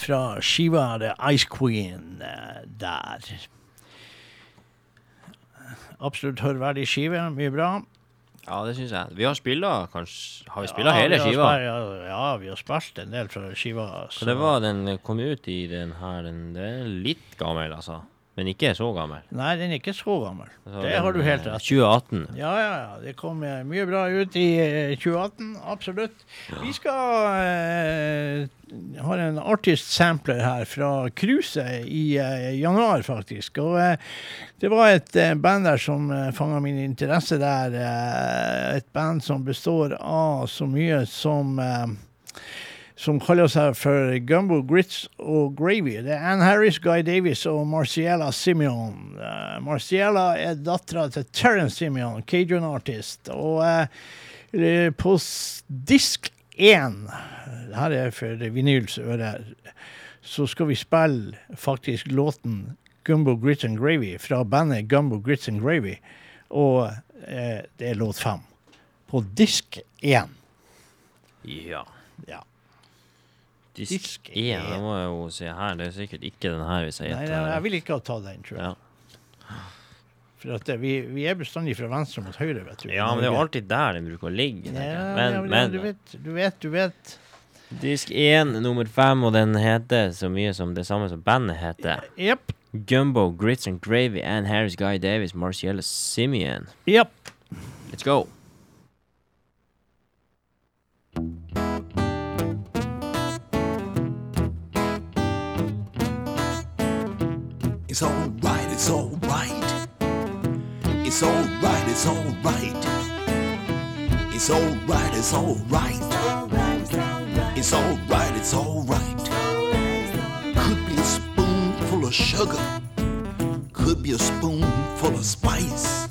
fra skiva The Ice Queen eh, der. Absolutt hørverdig skive, mye bra. Ja, det syns jeg. Vi har spilla kanskje Har vi spilla Ja, hele vi skiva? spilt- Ja, ja, vi har spilt en del fra skiva. Så det var den kom ut i den her den, Det er litt gammel, altså. Men ikke så gammel. Nei, den er ikke så gammel. Så Det den, har du helt eh, rett i. 2018. Ja, ja, ja. Det kom eh, mye bra ut i eh, 2018. Absolutt. Vi skal eh, ha en artist sampler her fra cruiset i eh, januar, faktisk. Og eh, det var et eh, band der som eh, fanga min interesse der. eh, et band som består av så mye som eh, som kaller seg for Gumbo Grits og Gravy. Det er Ann Harris, Guy Davis og Marciela Simeon. Uh, Marciela er dattera til Terence Simeon, Cajun artist. Og uh, på disk én, her er for vinyls ører, så skal vi spille faktisk låten Gumbo Grits and Gravy fra bandet Gumbo Grits and Gravy. Og eh, det er låt fem. På disk én. Ja. Ja. Disk Disk 1. en. Det må jeg jo si her. Det er sikkert ikke den her vi sier. Nei, nei, jeg vil ikke tatt den, tror jeg. Ja. For at det, vi, vi er bestandig fra venstre mot høyre, vet du. ja, men det er jo alltid der den bruker å ligge. ja, Men, ja, men du vet, du vet, du vet. disk 1, nummer 5, og den heter så mye som det samme som bandet heter. Yep. Gumbo, Grits and Gravy, Ann Harris, Guy Davis, Marciella Simeon. Yep. Let's go. It's alright. It's alright, it's alright. It's alright, it's alright. It's alright, it's alright. Could be a spoonful of sugar. Could be a spoonful of spice.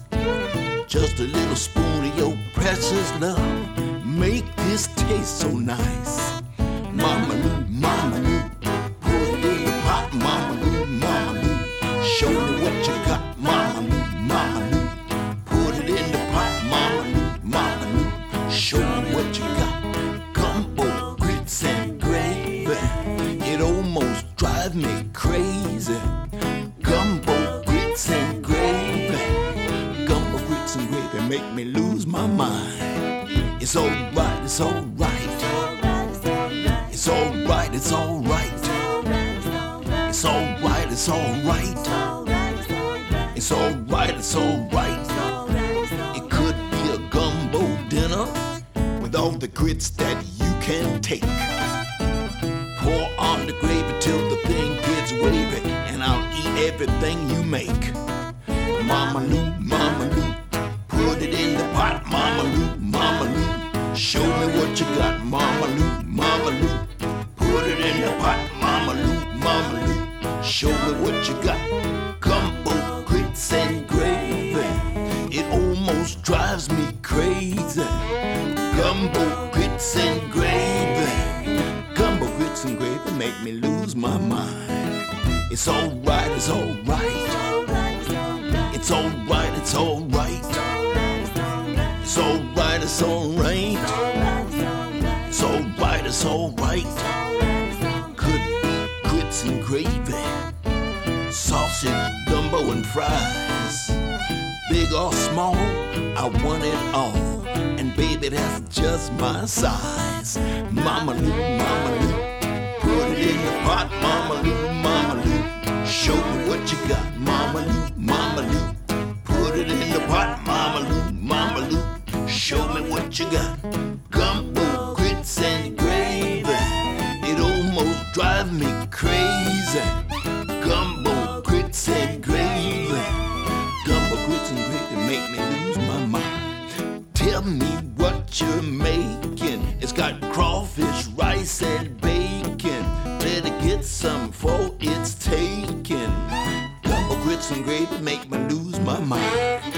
Just a little spoon of your precious love. Make this taste so nice. Show me what you got, Mama Mama Put it in the pot, Mama Mama Show me what you got. Gumbo, grits and gravy. It almost drives me crazy. Gumbo, grits and gravy. Gumbo, grits and gravy make me lose my mind. It's alright, it's alright. It's alright, it's alright. It's alright, it's alright. It's alright, it's alright. It could be a gumbo dinner with all the grits that you can take. Pour on the gravy till the thing gets wavy, and I'll eat everything you make. Mama Lou, Mama Lou, put it in the pot, Mama Lou, Mama Lou. Show me what you got, Mama Lou, Mama Lou. Put it in the pot, Mama Lou. Show me what you got. Gumbo, oh, grits and gravy. It almost drives me crazy. Gumbo, oh, grits and gravy. Gumbo, oh, grits and gravy make me lose my mind. It's alright, it's alright. It's alright, it's alright. It's alright, it's alright. It's alright, it's alright. And gravy, sausage, gumbo, and fries. Big or small, I want it all. And baby, that's just my size. Mama Lou, Mama Lou, put it in the pot, Mama Lou, Mama Lou. Show me what you got, Mama Lou, Mama Lou. Put it in the pot, Mama Lou, Mama Lou. Show me what you got. Gumbo, grits, and gravy. It almost drives me crazy. Gumbo, grits, and gravy. Gumbo, grits, and gravy make me lose my mind. Tell me what you're making. It's got crawfish, rice, and bacon. Better get some for it's taken. Gumbo, grits, and gravy make me lose my mind.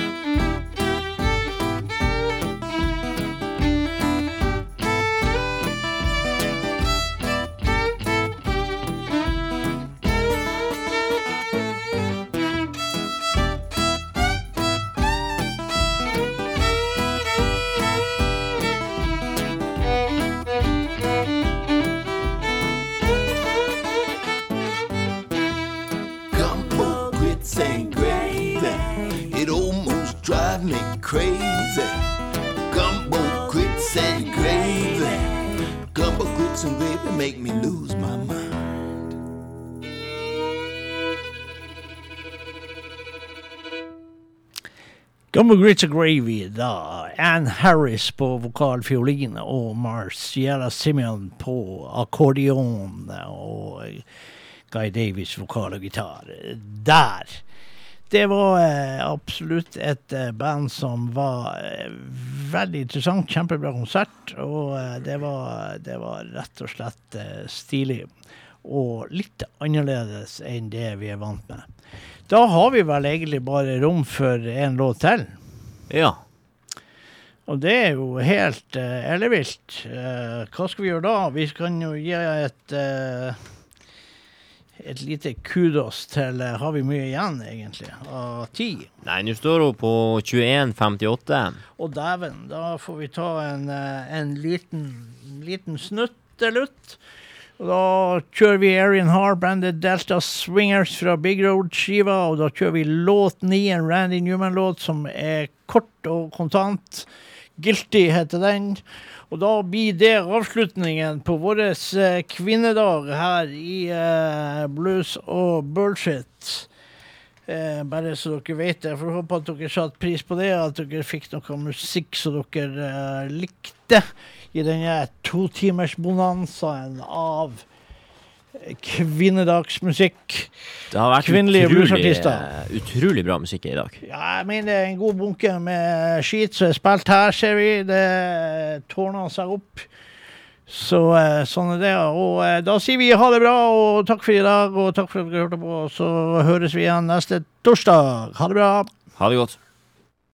Make me lose my mind. Grits Gravy, da. Ann Harris på vokalfiolin og Marciela Simeon på akkordeon og Guy Davis vokal og gitar. Der! Det var eh, absolutt et eh, band som var eh, veldig interessant. Kjempebra konsert. Og det, var, det var rett og slett stilig. Og litt annerledes enn det vi er vant med. Da har vi vel egentlig bare rom for en låt til. Ja. Og det er jo helt uh, ellevilt. Uh, hva skal vi gjøre da? Vi kan jo gi et uh, et lite kudos til uh, Har vi mye igjen, egentlig? Av ti? Nei, nå står hun på 21,58. Og dæven, da får vi ta en, eh, en liten, liten snuttelutt. Og da kjører vi Arian Har, Branded Delta Swingers fra Big Road-skiva. Og da kjører vi låt ni, en Randy Newman-låt som er kort og kontant. Guilty heter den. Og da blir det avslutningen på vår eh, kvinnedag her i eh, Blues og Bullshit. Eh, bare så dere vet det. Jeg får håpe at dere satte pris på det, at dere fikk noe musikk som dere eh, likte i denne totimersbonanzaen av kvinnedagsmusikk. Det har vært Kvinnelige utrolig, eh, utrolig bra musikk i dag. Ja, jeg mener det er en god bunke med skit som er spilt her, ser vi. Det tårner seg opp. Så eh, sånn er det. Og eh, da sier vi ha det bra, og takk for i dag, og takk for at dere hørte på. Så høres vi igjen neste torsdag. Ha det bra. Ha det godt.